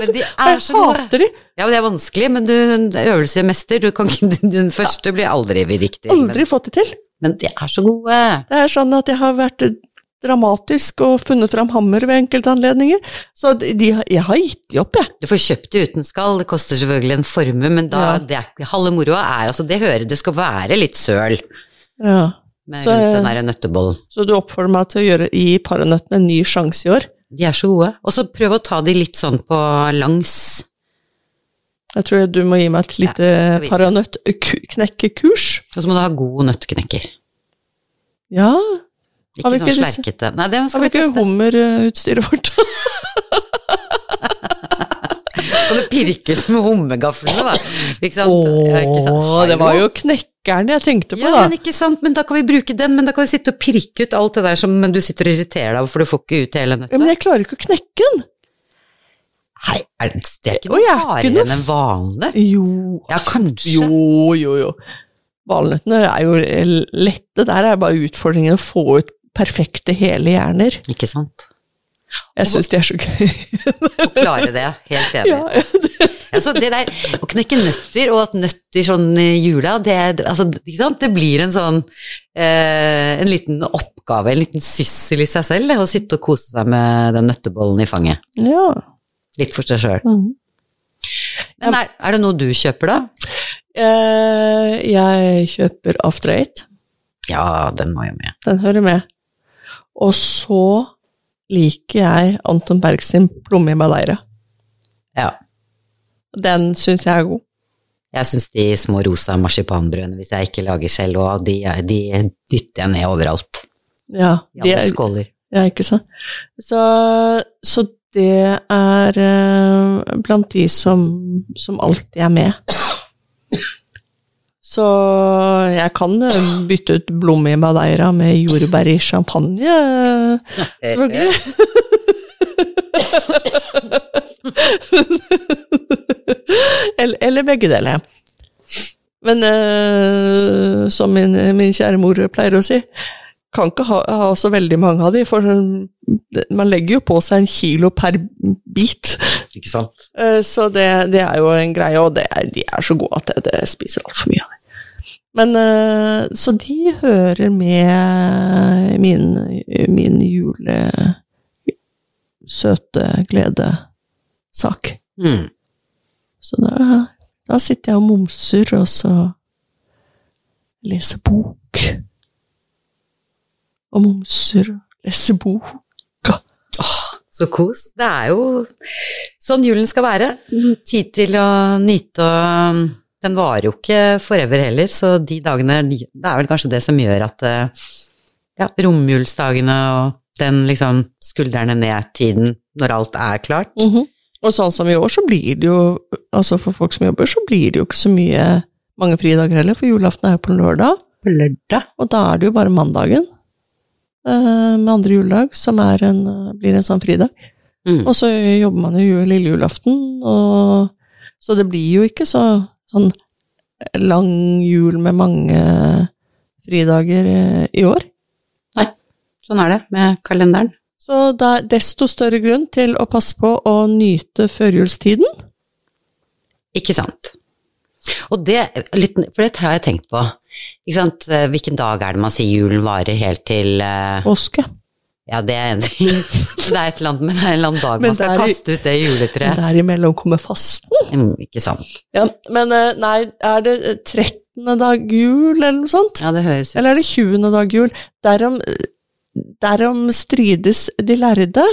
Men de er Jeg hater de! Ja, men det er vanskelig, men du øvelsesmester, du kan ikke Den første blir aldri riktig. Aldri fått det til. Men, men de er så gode. Det er sånn at jeg har vært dramatisk og funnet fram hammer ved enkelte anledninger. Så de, de, jeg har gitt de opp, jeg. Du får kjøpt det uten skall, det koster selvfølgelig en formue, men da, Ja. det er, halve moroa er altså Det hører det skal være litt søl Ja. med Så, rundt den der nøttebollen. Så du oppfordrer meg til å gjøre, gi paranøttene en ny sjanse i år? De er så gode. Og så prøv å ta de litt sånn på langs. Jeg tror du må gi meg et lite Ja, paranøttknekkekurs. Og så må du ha god nøttknekker. Ja, Ikke Har sånn ikke slerkete. Nei, det har skal vi vi ikke hummerutstyret vårt? Kan du pirke ut med hummergaflene, da? Ikke sant? Ja, ikke sant? Det var jo knekkeren jeg tenkte på, Ja, da. men ikke sant, men da kan vi bruke den, men da kan vi sitte og pirke ut alt det der som du sitter og irriterer deg over, for du får ikke ut hele Ja, men jeg klarer ikke å knekke den. Hei, er det, det er ikke noe er hardere enn en valnøtt? Jo, Ja, kanskje. jo, jo, jo. Valnøttene er jo lette. Der er bare utfordringen å få ut perfekte hele hjerner. Ikke sant? Jeg syns de er så gøy. Å klare det, helt enig. Ja, Altså, det der, å knekke nøtter, og at nøtter sånn i jula, det, altså, det blir en sånn eh, En liten oppgave, en liten syssel i seg selv, det, å sitte og kose seg med den nøttebollen i fanget. ja. Litt for seg sjøl. Mhm. Men er, er det noe du kjøper, da? Eh, jeg kjøper After Eight. Ja, den må jo med. Den hører med. Og så liker jeg Anton Berg sin Plomme i Madeira. Ja. Den syns jeg er god. Jeg syns de små rosa marsipanbrødene, hvis jeg ikke lager selv og de, de dytter jeg ned overalt. Ja, de er, skåler. ja ikke sant. Så, så det er eh, blant de som, som alltid er med. Så jeg kan eh, bytte ut blom i Madeira med jordbær i champagne, eh, selvfølgelig. eller, eller begge deler. Men eh, som min, min kjære mor pleier å si, kan ikke ha, ha så veldig mange av de, for man legger jo på seg en kilo per bit. Ikke sant? Eh, Så det, det er jo en greie, og det de er så gode at jeg, det spiser altfor mye av det. Men eh, Så de hører med min, min jule... søte gledesak. Mm. Så da, da sitter jeg og momser, og så leser bok. Og momser og leser bok. Så kos. Det er jo sånn julen skal være. Tid til å nyte og Den varer jo ikke forever heller, så de dagene Det er vel kanskje det som gjør at eh, ja, romjulsdagene og den liksom skuldrene ned-tiden når alt er klart. Og sånn som i år, så blir det jo Altså for folk som jobber, så blir det jo ikke så mye mange fridager heller, for julaften er jo på lørdag. På lørdag. Og da er det jo bare mandagen eh, med andre juledag som er en, blir en sånn fridag. Mm. Og så jobber man jo lille julaften, og så det blir jo ikke så sånn lang jul med mange fridager eh, i år. Nei, Sånn er det med kalenderen. Så det er desto større grunn til å passe på å nyte førjulstiden. Ikke sant. Og det, litt, for det har jeg tenkt på. Eh, Hvilken dag er det man sier julen varer helt til uh... Påske. Ja, det er en ting. Det er et eller annet, men det er en eller annen dag man skal kaste ut det juletreet. Men derimellom kommer fasten. Mm, ikke sant. Ja, men eh, nei, er det eh, 13. dag jul, eller noe sånt? Ja, det høres ut Eller er det 20. dag jul? Derom, derom strides de lærde.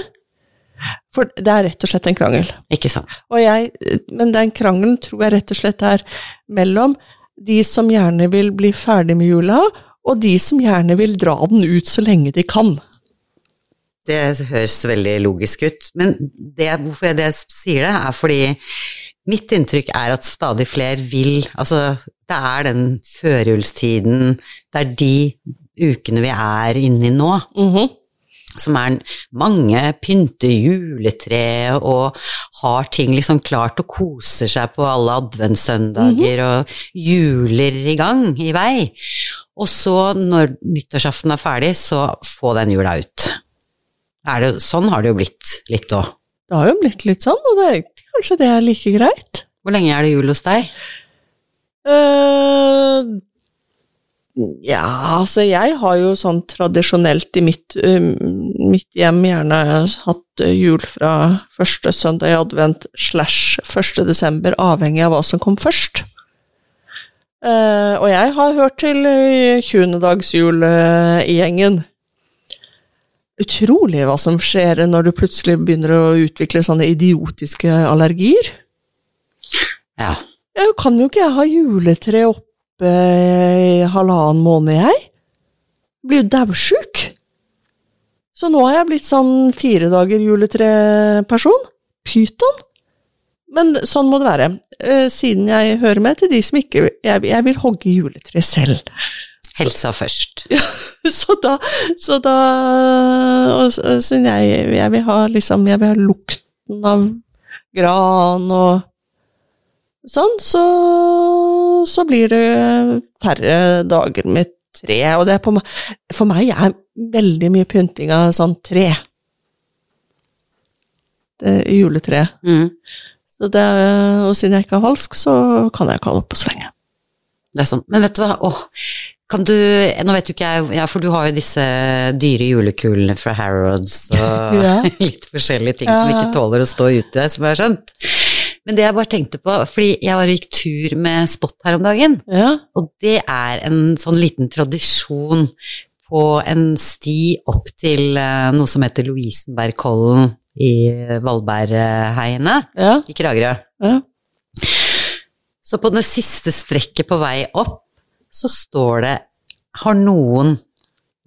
For det er rett og slett en krangel. Ikke sant. Og jeg, men den krangelen tror jeg rett og slett er mellom de som gjerne vil bli ferdig med jula, og de som gjerne vil dra den ut så lenge de kan. Det høres veldig logisk ut. Men det, hvorfor jeg det sier det, er fordi mitt inntrykk er at stadig flere vil Altså, det er den førjulstiden, det er de ukene vi er inni nå. Mm nå, som er mange pynter juletre og har ting liksom klart og koser seg på alle adventssøndager og juler i gang, i vei. Og så, når nyttårsaften er ferdig, så få den jula ut. Det, sånn har det jo blitt litt òg. Det har jo blitt litt sånn, og det, kanskje det er like greit. Hvor lenge er det jul hos deg? Uh, ja, altså jeg har jo sånn tradisjonelt i mitt, eh, mitt hjem gjerne hatt eh, jul fra første søndag i advent slash første desember, avhengig av hva som kom først. Og jeg har hørt til eh, 20. dags jul i gjengen. Utrolig hva som skjer når du plutselig begynner å utvikle sånne idiotiske allergier. Ja. Jeg kan jo ikke jeg ha juletre oppe i halvannen måned, jeg. Blir jo daudsjuk. Så nå har jeg blitt sånn fire dager juletreperson. Pyton. Men sånn må det være, eh, siden jeg hører med til de som ikke Jeg, jeg vil hogge juletre selv. Helsa først. Så da, så da og så- Siden jeg, jeg vil ha liksom Jeg vil ha lukten av gran og sånn, så, så blir det færre dager med tre. Og det er på, for meg er veldig mye pynting av sånn tre. Det, juletre. Mm. Så det, og siden jeg ikke har valsk, så kan jeg ikke holde på så lenge. Det er sånn. Men vet du hva, åh, kan du Nå vet jo ikke jeg, ja, for du har jo disse dyre julekulene fra Harrods og Ja. litt forskjellige ting som ikke tåler å stå ute, som jeg har skjønt. Men det jeg bare tenkte på, fordi jeg var og gikk tur med Spot her om dagen, Ja. og det er en sånn liten tradisjon på en sti opp til eh, noe som heter Lovisenbergkollen i Valbergheiene Ja. i Kragerø. ja. Så på det siste strekket på vei opp, så står det Har noen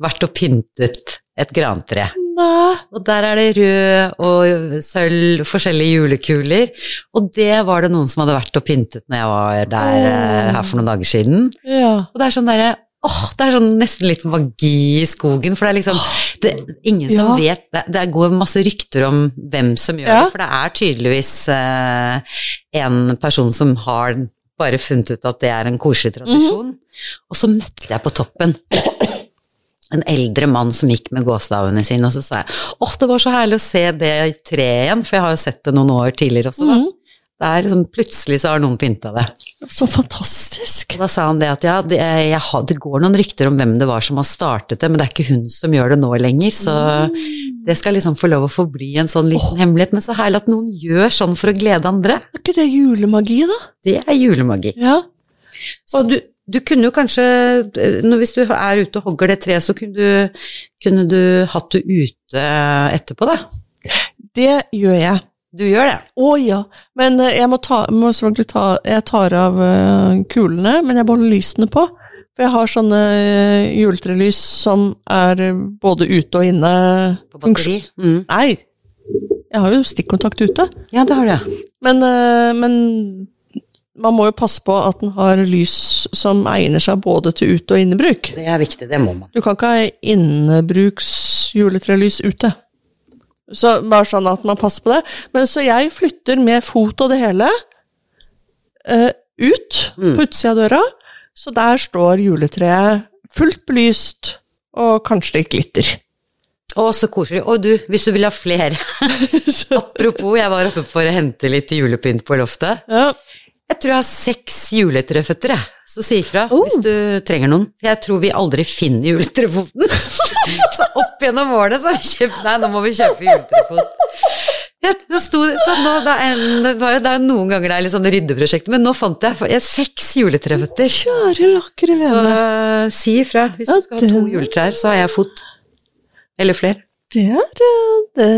vært og pyntet et grantre? Nei. Og der er det rød og sølv, forskjellige julekuler. Og det var det noen som hadde vært og pyntet når jeg var der oh. her for noen dager siden. Ja. Og det er sånn derre Åh, det er sånn nesten litt magi i skogen, for det er liksom det, Ingen som Ja. vet det, det går masse rykter om hvem som gjør Ja. det, for det er tydeligvis eh, en person som har bare funnet ut at det er en koselig tradisjon. Og så møtte jeg på toppen en eldre mann som gikk med gåstavene sine, og så sa jeg åh, det var så herlig å se det i treet igjen, for jeg har jo sett det noen år tidligere også, da. Mm Det er liksom, plutselig så har noen pynta det. Så fantastisk. Og da sa han det at ja, det, jeg det går noen rykter om hvem det var som har startet det, men det er ikke hun som gjør det nå lenger, så det skal liksom få lov å forbli en sånn liten hemmelighet. Men så herlig at noen gjør sånn for å glede andre. Er ikke det julemagi, da? Det er julemagi. Ja. Så du, du kunne jo kanskje, hvis du er ute og hogger det treet, så kunne du, kunne du hatt det ute etterpå, da. Det gjør jeg. Du gjør det. Å ja. Men eh, jeg må, ta, må selvfølgelig ta Jeg tar av eh, kulene, men jeg beholder lysene på. For jeg har sånne uh, juletrelys som er eh, både ute og inne. På batteri. Mm. Nei, jeg har jo stikkontakt ute. Ja, det har du. Men, eh, men man må jo passe på at den har lys som egner seg både til ute- og innebruk. Det er viktig, det må man. Du kan ikke ha innebruksjuletrelys ute. Så bare sånn at man passer på det. Men så jeg flytter med fot og det hele uh, ut Mm. på utsida av døra, så der står juletreet fullt belyst, og kanskje det glitter. Å, så koselig. Og du, hvis du vil ha flere Apropos, jeg var oppe for å hente litt julepynt på loftet. ja. Jeg tror jeg har seks juletreføtter, jeg. Så si ifra Oh. hvis du trenger noen. Jeg tror vi aldri finner juletrefoten. så opp gjennom årene så har vi kjøpt Nei, nå må vi kjøpe juletrefot. Ja, det, sto, så nå, det, er en, det, var, det er noen ganger det er litt sånn ryddeprosjekt, men nå fant jeg, jeg seks juletreføtter. Kjære lakre Så si ifra hvis Ja, du skal ha to juletrær, så har jeg fot. Eller flere. Det er eh, det,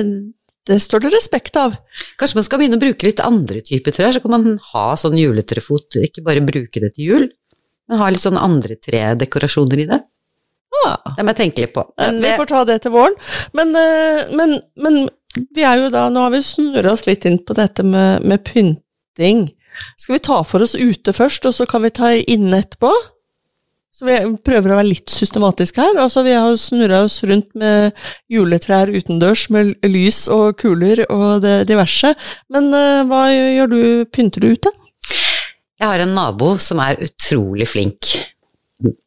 det står det respekt av. Kanskje man skal begynne å bruke litt andre typer trær, så kan man ha sånn juletrefot, ikke bare bruke det til jul, men ha litt sånn andre tredekorasjoner i det. Det må jeg tenke litt på. Men Vi det, får ta det til våren. Men, eh, men, men vi er jo da Nå har vi snurra oss litt inn på dette med, med pynting. Skal vi ta for oss ute først, og så kan vi ta inne etterpå? Så vi prøver å være litt systematiske her. Altså, vi har snurra oss rundt med juletrær utendørs med lys og kuler og det diverse. Men uh, hva gjør du? Pynter du ute? jeg har en nabo som er utrolig flink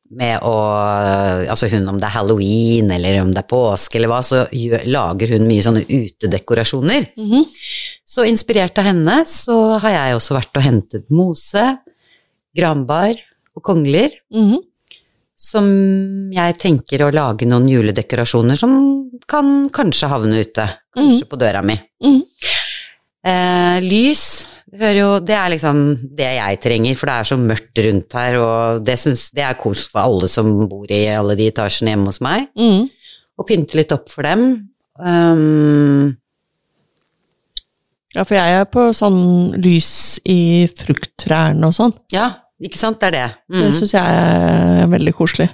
med å Altså hun, om det er halloween eller om det er påske eller hva, så lager hun mye sånne utedekorasjoner. Mhm. Så inspirert av henne, så har jeg også vært og hentet mose, granbar og kongler. Mhm. som jeg tenker å lage noen juledekorasjoner som kan kanskje havne ute. Kanskje på døra mi. Mhm. Eh, lys jo Det er liksom det jeg trenger, for det er så mørkt rundt her, og det, synes, det er kos for alle som bor i alle de etasjene hjemme hos meg. å Og pynte litt opp for dem. Um, Ja, for jeg er på sånn lys i frukttrærne og sånn. ja, ikke sant? Det er det. Det Mhm. syns jeg er veldig koselig.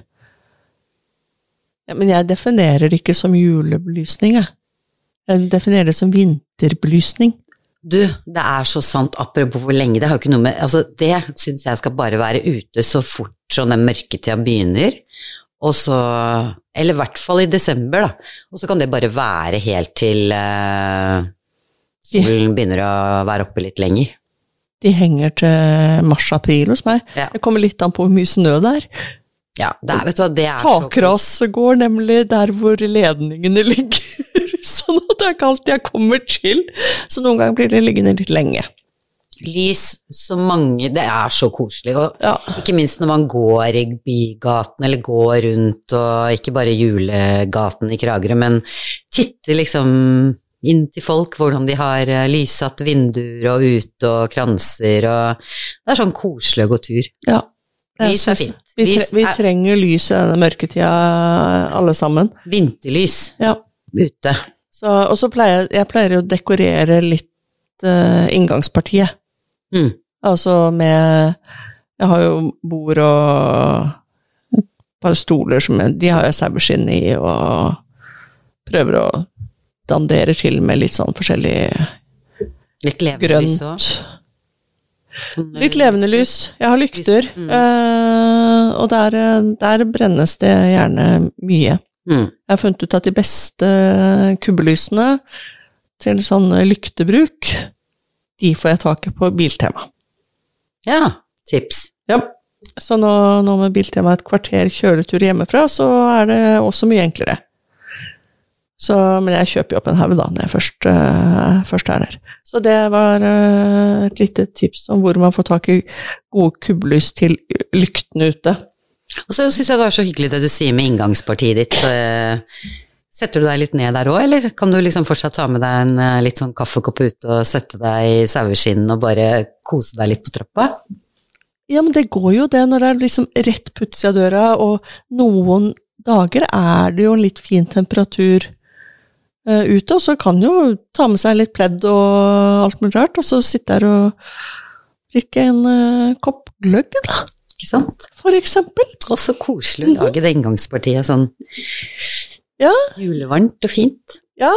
Ja, men jeg definerer det ikke som julebelysning, jeg. Jeg definerer det som vinterbelysning. Du, det er så sant, apropos hvor lenge, det har jo ikke noe med Altså, det syns jeg skal bare være ute så fort som den mørketida begynner, og så Eller i hvert fall i desember, da. Og så kan det bare være helt til uh, solen begynner å være oppe litt lenger. De henger til mars-april hos meg. Ja. Det kommer litt an på hvor mye snø det er. Ja, det er, vet du hva, det er så Takras går nemlig der hvor ledningene ligger, sånn at det er ikke alltid jeg kommer til. Så noen ganger blir det liggende litt lenge. Lys så mange Det er så koselig. Og Ja. ikke minst når man går i bygaten, eller går rundt, og ikke bare julegaten i Kragerø, men titter liksom inn til folk, hvordan de har eh, lyssatt vinduer og ute og kranser og Det er sånn koselig å gå tur. ja. Lys er fint. Vi, tre, vi er- trenger lys i denne mørketida, alle sammen. Vinterlys Ja. ute. Og så pleier jeg, pleier å dekorere litt uh, inngangspartiet. Mm. Altså med Jeg har jo bord og et par stoler som jeg, De har jeg saueskinn i, og prøver å dandere til med litt sånn forskjellig Litt levende lys òg. Sånn, Litt levende lys. Jeg har lykter, Mm. Uh, og der, der brennes det gjerne mye. Mm. Jeg har funnet ut at de beste kubbelysene til sånn lyktebruk, de får jeg tak i på Biltema. Ja, tips. Ja. Så nå, nå med Biltema et kvarter kjøretur hjemmefra, så er det også mye enklere. Så, men jeg kjøper jo opp en haug da, når jeg først, uh, først er der. Så det var uh, et lite tips om hvor man får tak i gode kubbelys til lyktene ute. Og så syns jeg det var så hyggelig det du sier med inngangspartiet ditt. eh, Setter du deg litt ned der òg, eller kan du liksom fortsatt ta med deg en eh, litt sånn kaffekopp ut og sette deg i saueskinn og bare kose deg litt på trappa? Ja, men det går jo det når det er liksom rett på utsida av døra, og noen dager er det jo en litt fin temperatur uh, ute, og så kan jo ta med seg litt pledd og alt mulig rart, og så sitte der og drikke en uh, kopp gløgg, da, Ikke sant? for eksempel. Og så koselig å lage det inngangspartiet sånn Ja. julevarmt og fint. Ja,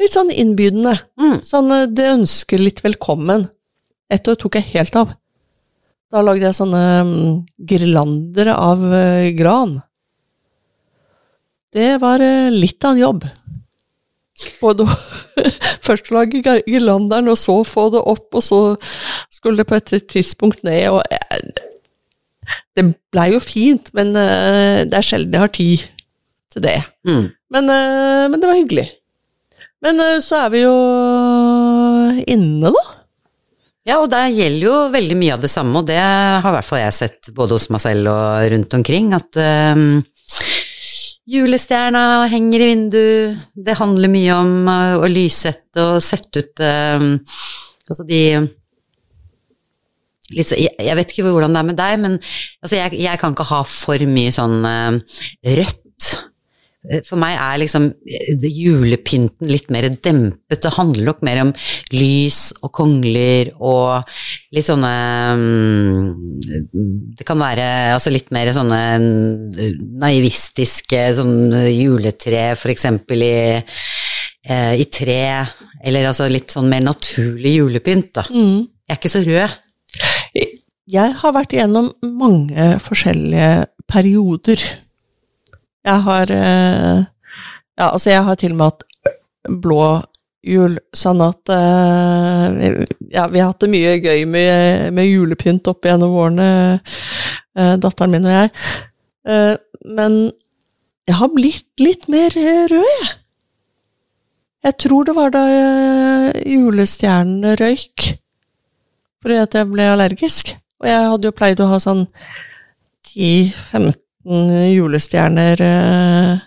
litt sånn innbydende. Mm. Sånn, eh, det ønsker litt velkommen. Et år tok jeg helt av. Da lagde jeg sånne mm, girlander av eh, gran. Det var eh, litt av en jobb. Både å først lage girlanderen, og så få det opp, og så skulle det på et tidspunkt ned, og eh, Det blei jo fint, men uh, det er sjelden jeg har tid til det. Mm. Men, uh, men det var hyggelig. Men uh, så er vi jo inne, da. Ja, og der gjelder jo veldig mye av det samme, og det har i hvert fall jeg sett både hos meg selv og rundt omkring, at julestjerna henger i vinduet, det handler mye om å lyssette og sette ut altså de så, jeg, jeg vet ikke hvordan det er med deg, men altså jeg, jeg kan ikke ha for mye sånn uh, rødt. For meg er liksom eh, julepynten litt mer dempet. Det handler nok mer om lys og kongler og litt sånne mm, Det kan være altså litt mer sånne naivistiske sånn juletre, for eksempel i, eh, i tre. Eller altså litt sånn mer naturlig julepynt, da. Jeg er ikke så rød. Jeg har vært igjennom mange forskjellige perioder. Jeg har eh, Ja, altså, jeg har til og med hatt blå jul, sånn at eh, Ja, vi har hatt det mye gøy med, med julepynt opp gjennom årene, eh, datteren min og jeg. Men jeg har blitt litt mer rød, jeg. Jeg tror det var da julestjernene røyk, fordi at jeg ble allergisk. Og jeg hadde jo pleid å ha sånn 10-15 julestjerner eh,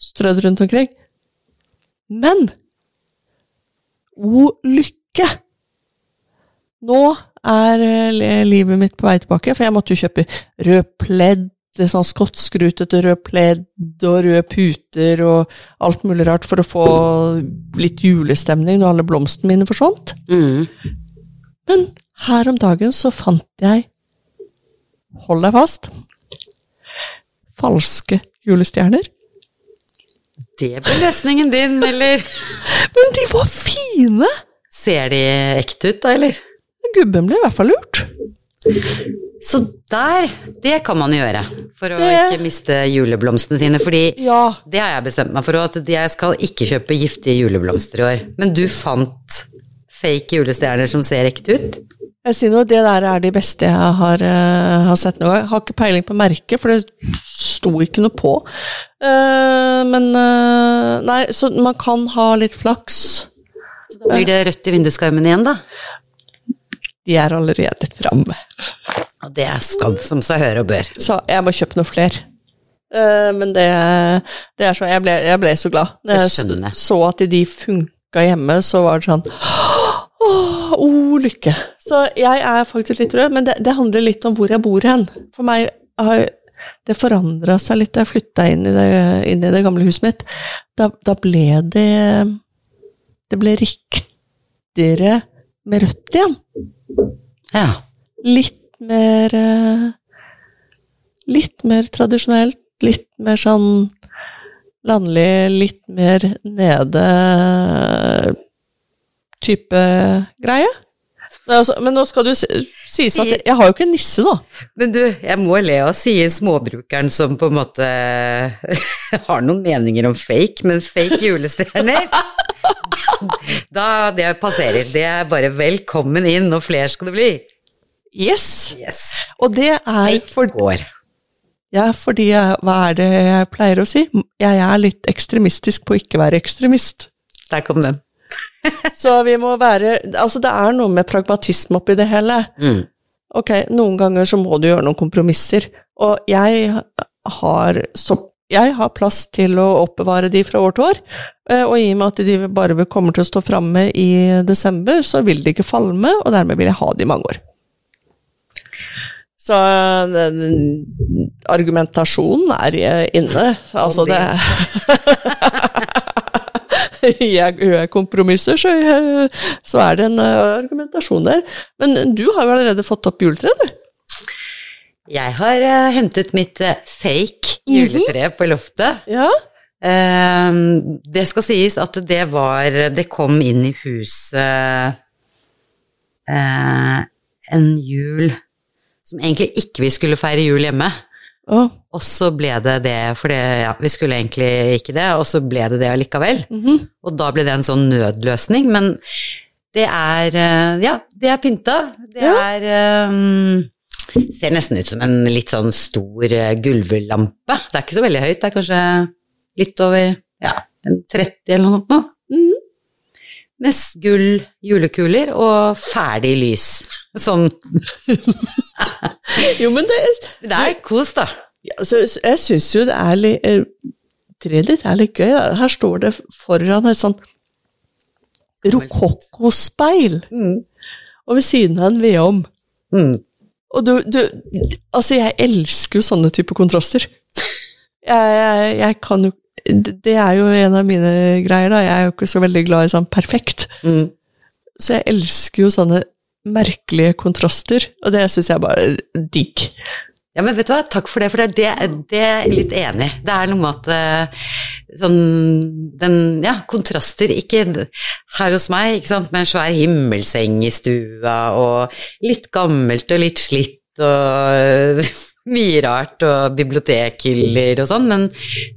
strødd rundt omkring. Men o lykke! Nå er eh, livet mitt på vei tilbake, for jeg måtte jo kjøpe rød pledd, sånn skotskrutete rød pledd og røde puter og alt mulig rart for å få litt julestemning når alle blomstene mine forsvant. Mm. Men her om dagen så fant jeg, hold deg fast, falske julestjerner. Det ble løsningen din, eller? Men de var fine! Ser de ekte ut, da, eller? Gubben ble i hvert fall lurt. Så der, det kan man gjøre for å Det- ikke miste juleblomstene sine, fordi Ja. det har jeg bestemt meg for, at jeg skal ikke kjøpe giftige juleblomster i år. Men du fant fake julestjerner som ser ekte ut? Jeg sier noe, Det der er de beste jeg har, uh, har sett gang. Jeg har ikke peiling på merket, for det sto ikke noe på. Uh, men uh, Nei, så man kan ha litt flaks. Så Da blir det rødt i vinduskarmen igjen, da. De er allerede framme. Og det er skadd som seg høre og bør. Så jeg må kjøpe noe flere. Eh, men det, det er så Jeg ble, jeg ble så glad. Når jeg. så at de funka hjemme, så var det sånn Åh, oh, lykke. Så jeg er faktisk litt rød, men det, det handler litt om hvor jeg bor hen. For meg har det forandra seg litt da jeg flytta inn, inn i det gamle huset mitt. Da, da ble det Det ble riktigere med rødt igjen. Ja. Litt mer eh, Litt mer tradisjonelt, litt mer sånn landlig, litt mer nede type greie. Altså, men nå skal du si- sies at jeg, har jo ikke nisse, da. Men du, jeg må le av sier småbrukeren som på en måte har noen meninger om fake, men fake julestjerner Da det passerer. Det er bare velkommen inn, og flere skal det bli. Yes! Yes. Og det er for, går. ja, fordi jeg, Hva er det jeg pleier å si? Jeg er litt ekstremistisk på å ikke være ekstremist. Der kom den. Så vi må være Altså, det er noe med pragmatisme oppi det hele. Mm. Ok, noen ganger så må du gjøre noen kompromisser. Og jeg har så jeg har plass til å oppbevare de fra år til år, eh, og i og med at de bare kommer til å stå framme i desember, så vil de ikke falme, og dermed vil jeg ha de i mange år. Så argumentasjonen er eh, inne. Altså det Jeg gjør kompromisser, så, jeg, så er det en eh, argumentasjon der. Men du har jo allerede fått opp juletreet, du. Jeg har uh, hentet mitt uh, fake juletre på loftet. Ja. Uh, det skal sies at det var Det kom inn i huset en jul som egentlig ikke vi skulle feire jul hjemme. Å, Og så ble det det, for det, ja, vi skulle egentlig ikke det, og så ble det det allikevel. mhm. Og da ble det en sånn nødløsning, men det er eh, Ja, det er pynta. Det Ja. er um, Ser nesten ut som en litt sånn stor eh, gulvlampe. Det er ikke så veldig høyt, det er kanskje litt over ja, en 30 eller noe sånt nå. Mhm. Med gull julekuler og ferdig lys. Sånn Jo, men det, Det er kos, da. Ja, så, jeg syns jo det er litt eh, Treet ditt er litt gøy. Her står det foran et sånt rokokkospeil, Mm. og ved siden av en vedovn. Mm. Og du, du Altså, jeg elsker jo sånne typer kontraster. Jeg, jeg, jeg kan jo Det er jo en av mine greier, da. Jeg er jo ikke så veldig glad i sånn perfekt. Mm. Så jeg elsker jo sånne merkelige kontraster, og det syns jeg bare digg. Ja, men vet du hva, takk for det, for det er det, er jeg litt enig i. Det er noe med at eh, sånn den, ja, kontraster, ikke her hos meg, ikke sant, med en svær himmelseng i stua, og litt gammelt og litt slitt, og mye rart, og bibliotekhyller og sånn, men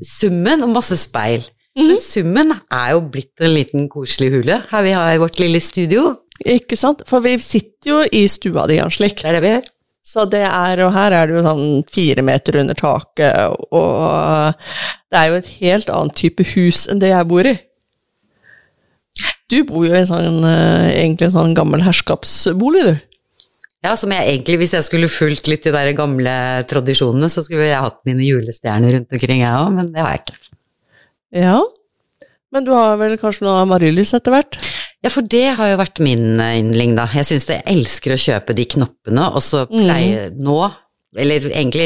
summen, og masse speil. Men summen er jo blitt en liten koselig hule her vi har i vårt lille studio. Ikke sant? For vi sitter jo i stua di, Jan Slik. Det er det vi gjør. Så det er, og her er det jo sånn fire meter under taket, og det er jo et helt annet type hus enn det jeg bor i. Du bor jo i en sånn, eh, egentlig en sånn gammel herskapsbolig, du. Ja, som jeg egentlig, hvis jeg skulle fulgt litt de der gamle tradisjonene, så skulle jeg hatt mine julestjerner rundt omkring, jeg òg, men det har jeg ikke. Ja. Men du har vel kanskje noe amaryllis etter hvert? Ja, for det har jo vært min eh, yndling, da. Jeg syns jeg elsker å kjøpe de knoppene, og så pleie nå Eller egentlig,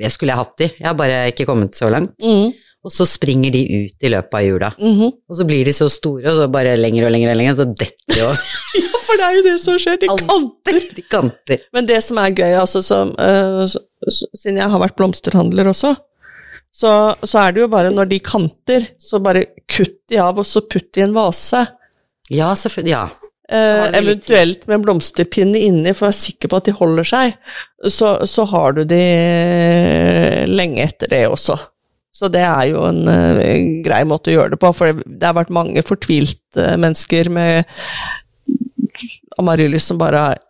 jeg skulle hatt de, jeg har bare ikke kommet så langt. Mm. Og så springer de ut i løpet av jula. Mhm. Og så blir de så store, og så bare lenger og lenger og lenger, og så detter de over. Ja, for det er jo det som skjer, de kanter. De kanter. Men det som er gøy, altså som uh, så, så, Siden jeg har vært blomsterhandler også, så, så er det jo bare når de kanter, så bare kutt de av, og så putt de i en vase. Ja, selvfølgelig. Ja. Eh, eventuelt med en blomsterpinne inni, for å være sikker på at de holder seg. Så, så har du de eh, lenge etter det også. Så det er jo en uh, grei måte å gjøre det på, for det har vært mange fortvilte mennesker med amaryllis som bare har.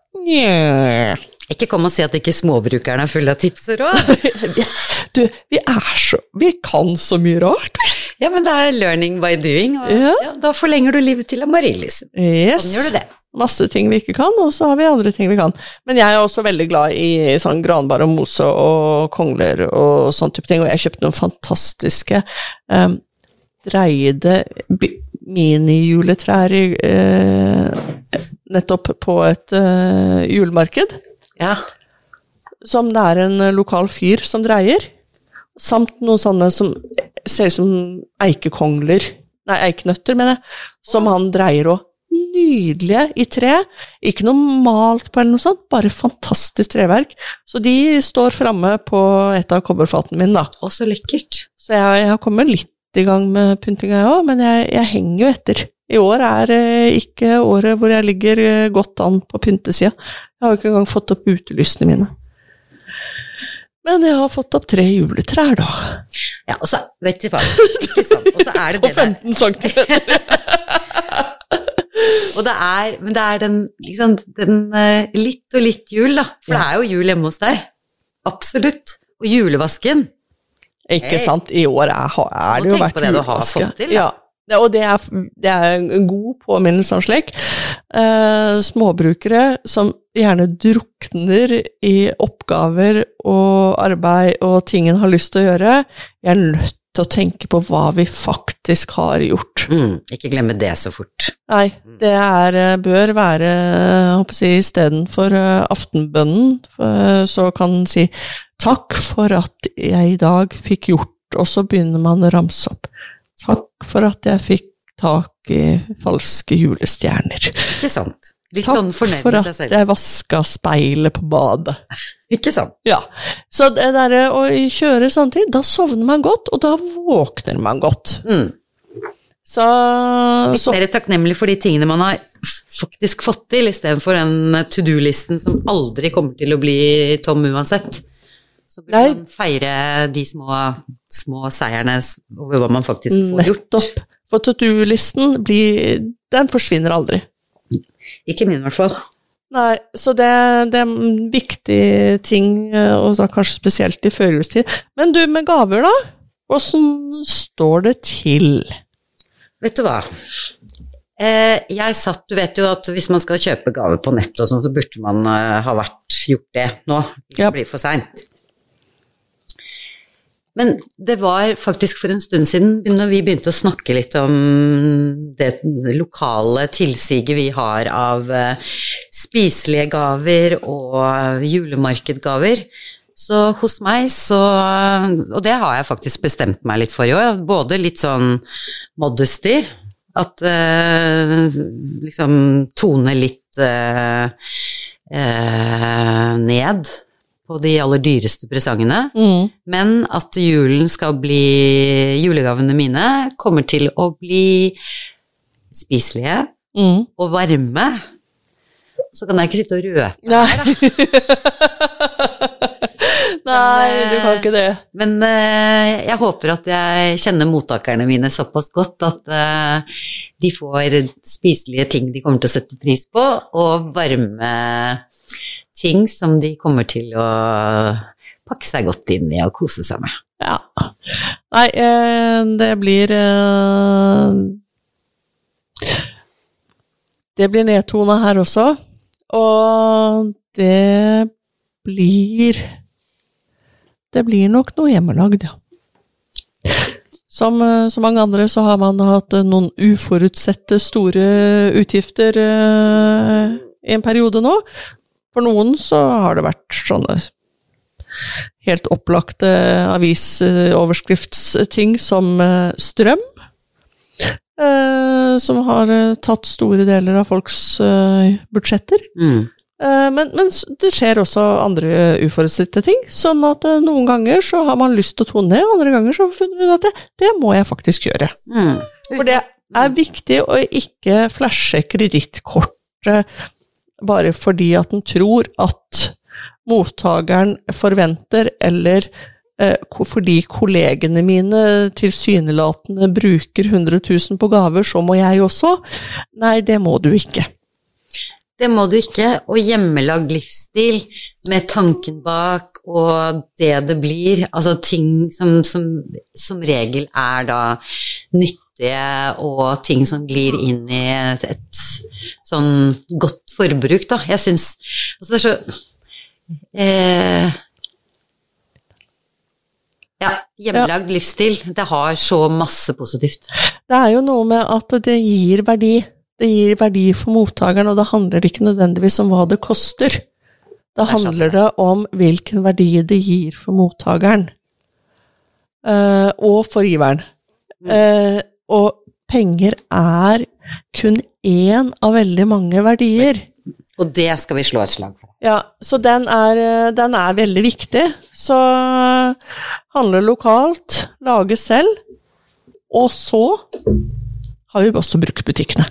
Ikke kom og si at ikke småbrukerne er fulle av tips og råd. Du, vi er så Vi kan så mye rart. Ja, men det er learning by doing, og Ja. ja, da forlenger du livet til amaryllis. Yes. Sånn gjør du det. Masse ting vi ikke kan, og så har vi andre ting vi kan. Men jeg er også veldig glad i sånn granbar og mose og kongler og sånn type ting, og jeg kjøpte noen fantastiske um, dreide minijuletrær i, eh, nettopp på et uh, julemarked, Ja. som det er en eh, lokal fyr som dreier, samt noen sånne som ser ut som eikekongler, nei, eikenøtter, mener jeg, som han dreier òg. Nydelige i tre, ikke noe malt på eller noe sånt, bare fantastisk treverk. Så de står framme på et av kobberfatene mine, da. Å, så lekkert. Så jeg, jeg har kommet litt i gang med pyntinga, jeg òg, men jeg, jeg henger jo etter. I år er eh, ikke året hvor jeg ligger eh, godt an på pyntesida. Jeg har jo ikke engang fått opp utelysene mine. Men jeg har fått opp tre juletrær, da. Ja, og så, vet du hva, ikke sant, og så er det På det der 15 cm. Og det er, men det er den, liksom, den eh, litt og litt jul, da. For Ja. det er jo jul hjemme hos deg. Absolutt. Og julevasken. Ikke Hey. sant? I år er, har- er det jo vært på det du har fått til, da. Ja. Og det er, det er en god påminnelse om slik. Eh, småbrukere som gjerne drukner i oppgaver og arbeid og ting en har lyst til å gjøre, er nødt til å tenke på hva vi faktisk har gjort. Mm, ikke glemme det så fort. Nei, det er, eh, bør være jeg å si, istedenfor uh, aftenbønnen, eh, så kan en si takk for at jeg i dag fikk gjort, og så begynner man å ramse opp. Takk for at jeg fikk tak i falske julestjerner. Ikke sant? Litt Takk sånn fornøyd for med at seg selv. jeg vaska speilet på badet. Ikke sant? Ja. Så det derre å kjøre samtidig, da sovner man godt, og da våkner man godt. Mm. Så, Litt mer takknemlig for de tingene man har faktisk fått til, istedenfor den to do-listen som aldri kommer til å bli tom uansett. Så burde Nei. man feire de små, små seierne over hva man faktisk får gjort. Nettopp. For to do-listen Den forsvinner aldri. Ikke min, i hvert fall. Nei, så det, det er en viktig ting, eh, og kanskje spesielt i førjulstid. Men du, med gaver, da? Åssen står det til? Vet du hva? Eh, jeg satt Du vet jo at hvis man skal kjøpe gaver på nett og sånn, så burde man eh, ha vært gjort det nå. Det blir for seint. Men det var faktisk for en stund siden, når vi begynte å snakke litt om det lokale tilsiget vi har av eh, spiselige gaver og julemarkedgaver. Så hos meg så Og det har jeg faktisk bestemt meg litt for i år. Både litt sånn modesty, at eh, liksom tone litt eh, eh, ned på de aller dyreste presangene. Mm. Men at julen skal bli Julegavene mine kommer til å bli spiselige Mm. og varme. Så kan jeg ikke sitte og røpe Nei. Nei, du kan ikke det. Men eh, jeg håper at jeg kjenner mottakerne mine såpass godt at eh, de får spiselige ting de kommer til å sette pris på, og varme ting som de kommer til å pakke seg godt inn i og kose seg med. Ja. Nei, eh, det blir eh, Det blir nedtona her også, og det blir Det blir nok noe hjemmelagd, ja. Som eh, så mange andre så har man hatt noen uforutsette store utgifter i en periode nå. For noen så har det vært sånne helt opplagte avisoverskriftsting som eh, strøm. eh, Som har eh, tatt store deler av folks budsjetter. Mm. Men, men det skjer også andre uforutsette ting. Sånn at noen ganger så har man lyst til å tone ned, andre ganger så har man at det, det må jeg faktisk gjøre. Mm. For det er viktig å ikke flashe kredittkortet bare fordi at en tror at mottakeren forventer, eller eh, fordi kollegene mine tilsynelatende bruker 100 000 på gaver, så må jeg også. Nei, det må du ikke. Det må du ikke. Og hjemmelagd livsstil med tanken bak og det det blir, altså ting som som, som regel er da nyttige og ting som glir inn i et, et sånn godt forbruk, da. Jeg syns Altså, det er så eh, Ja, hjemmelagd livsstil, det har så masse positivt. Det er jo noe med at det gir verdi. Det gir verdi for mottakeren, og det handler ikke nødvendigvis om hva det koster. Da er handler det om hvilken verdi det gir for mottakeren. Uh, og for giveren. Eh, og penger er kun én av veldig mange verdier. Og det skal vi slå et slag for. Ja, så den er, den er veldig viktig. Så eh, handle lokalt, lage selv, og så har vi også bruktbutikkene.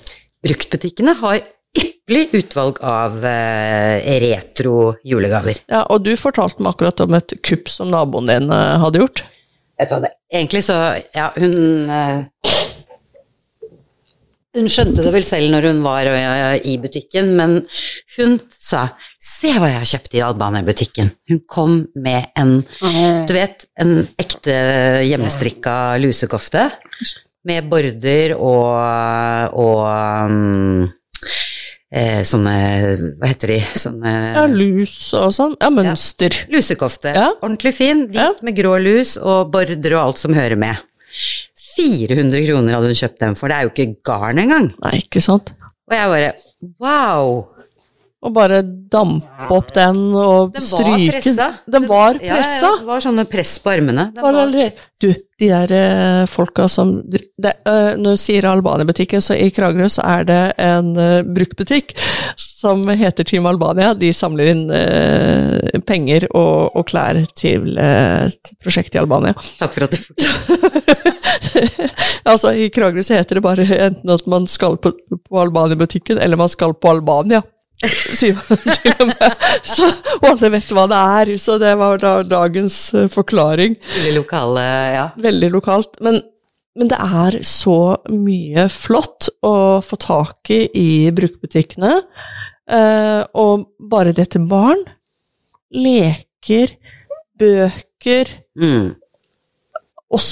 Bruktbutikkene har ypperlig utvalg av eh, retro julegaver. Ja, og du fortalte meg akkurat om et kupp som naboen din eh, hadde gjort. Vet du hva det Egentlig så Ja, hun eh, Hun skjønte det vel selv når hun var i butikken, men hun sa 'se hva jeg har kjøpt i Albania-butikken'. Hun kom med en, du vet, en ekte hjemmestrikka lusekofte med border og, og um, eh, sånne Hva heter de? Sånne Ja, lus og sånn. Ja, mønster. Lusekofte. Ja. Ordentlig fin. Hvit Ja. med grå lus og border og alt som hører med. 400 kroner hadde hun kjøpt den for, det er jo ikke garn engang. Nei, ikke sant. Og jeg bare wow! Og bare dampe opp den og Den var pressa. Den var pressa. Ja, det var sånne press på armene. Var Du, de der eh, folka som det, eh, Når du sier Albania-butikken, så i Kragerø så er det en uh, bruktbutikk som heter Team Albania. De samler inn eh, penger og, og klær til et prosjekt i Albania. takk for at du fortalte. altså, i Kragerø så heter det bare enten at man skal på, på Albania-butikken, eller man skal på Albania. Så, og alle vet hva det er, så det var da dagens eh, forklaring. Veldig lokale, ja. veldig lokalt. Men, men det er så mye flott å få tak i i bruktbutikkene. Eh, og bare det til barn. Leker, bøker Mm, og,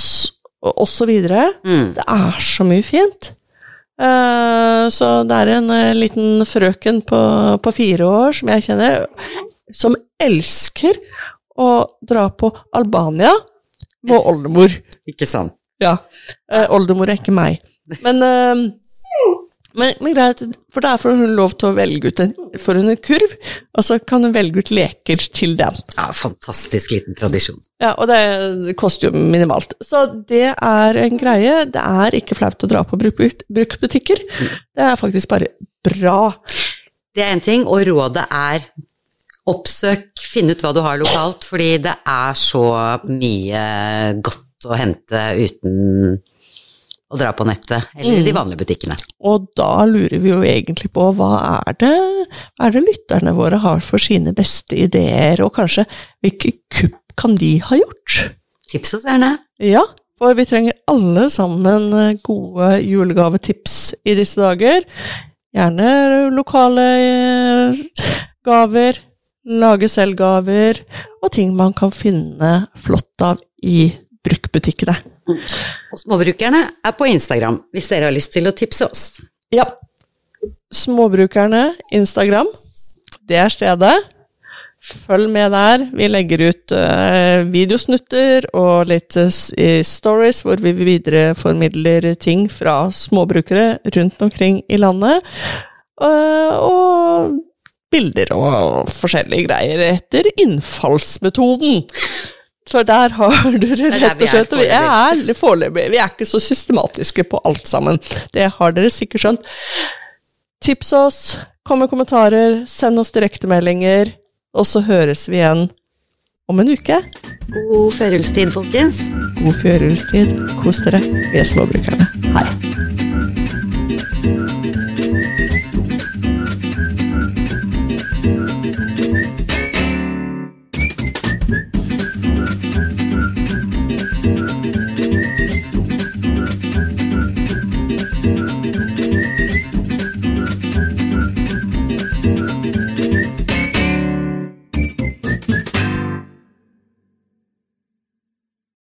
og så videre. mm. Det er så mye fint. Eh, så det er en eh, liten frøken på, på fire år som jeg kjenner, som elsker å dra på Albania med oldemor. Ikke sant. Ja. Eh, oldemor er ikke meg. Men, eh, men, men greit, for da får hun lov til å velge ut en, for en kurv, og så kan hun velge ut leker til den. Ja, fantastisk liten tradisjon. Ja, og det koster jo minimalt. Så det er en greie. Det er ikke flaut å dra på bruk- bruktbutikker. Det er faktisk bare bra. Det er en ting, og rådet er oppsøk, finn ut hva du har lokalt, fordi det er så mye godt å hente uten å dra på nettet, eller i de vanlige butikkene. Og da lurer vi jo egentlig på hva er det, er det lytterne våre har for sine beste ideer, og kanskje hvilke kupp kan de ha gjort? Tips oss gjerne. Ja, for vi trenger alle sammen gode julegavetips i disse dager. Gjerne lokale eh, gaver, lage selv-gaver, og ting man kan finne flott av i bruktbutikkene. Og småbrukerne er på Instagram, hvis dere har lyst til å tipse oss. Ja. Småbrukerne, Instagram, det er stedet. Følg med der. Vi legger ut uh, videosnutter og litt uh, stories hvor vi videreformidler ting fra småbrukere rundt omkring i landet. Uh, og bilder og forskjellige greier etter innfallsmetoden. For der har dere det, rett og er slett Vi er foreløpig. Vi er ikke så systematiske på alt sammen. Det har dere sikkert skjønt. Tips oss, kom med kommentarer, send oss direktemeldinger, og så høres vi igjen om en uke. God førjulstid, folkens. God førjulstid. Kos dere. Vi er småbrukerne. Hei.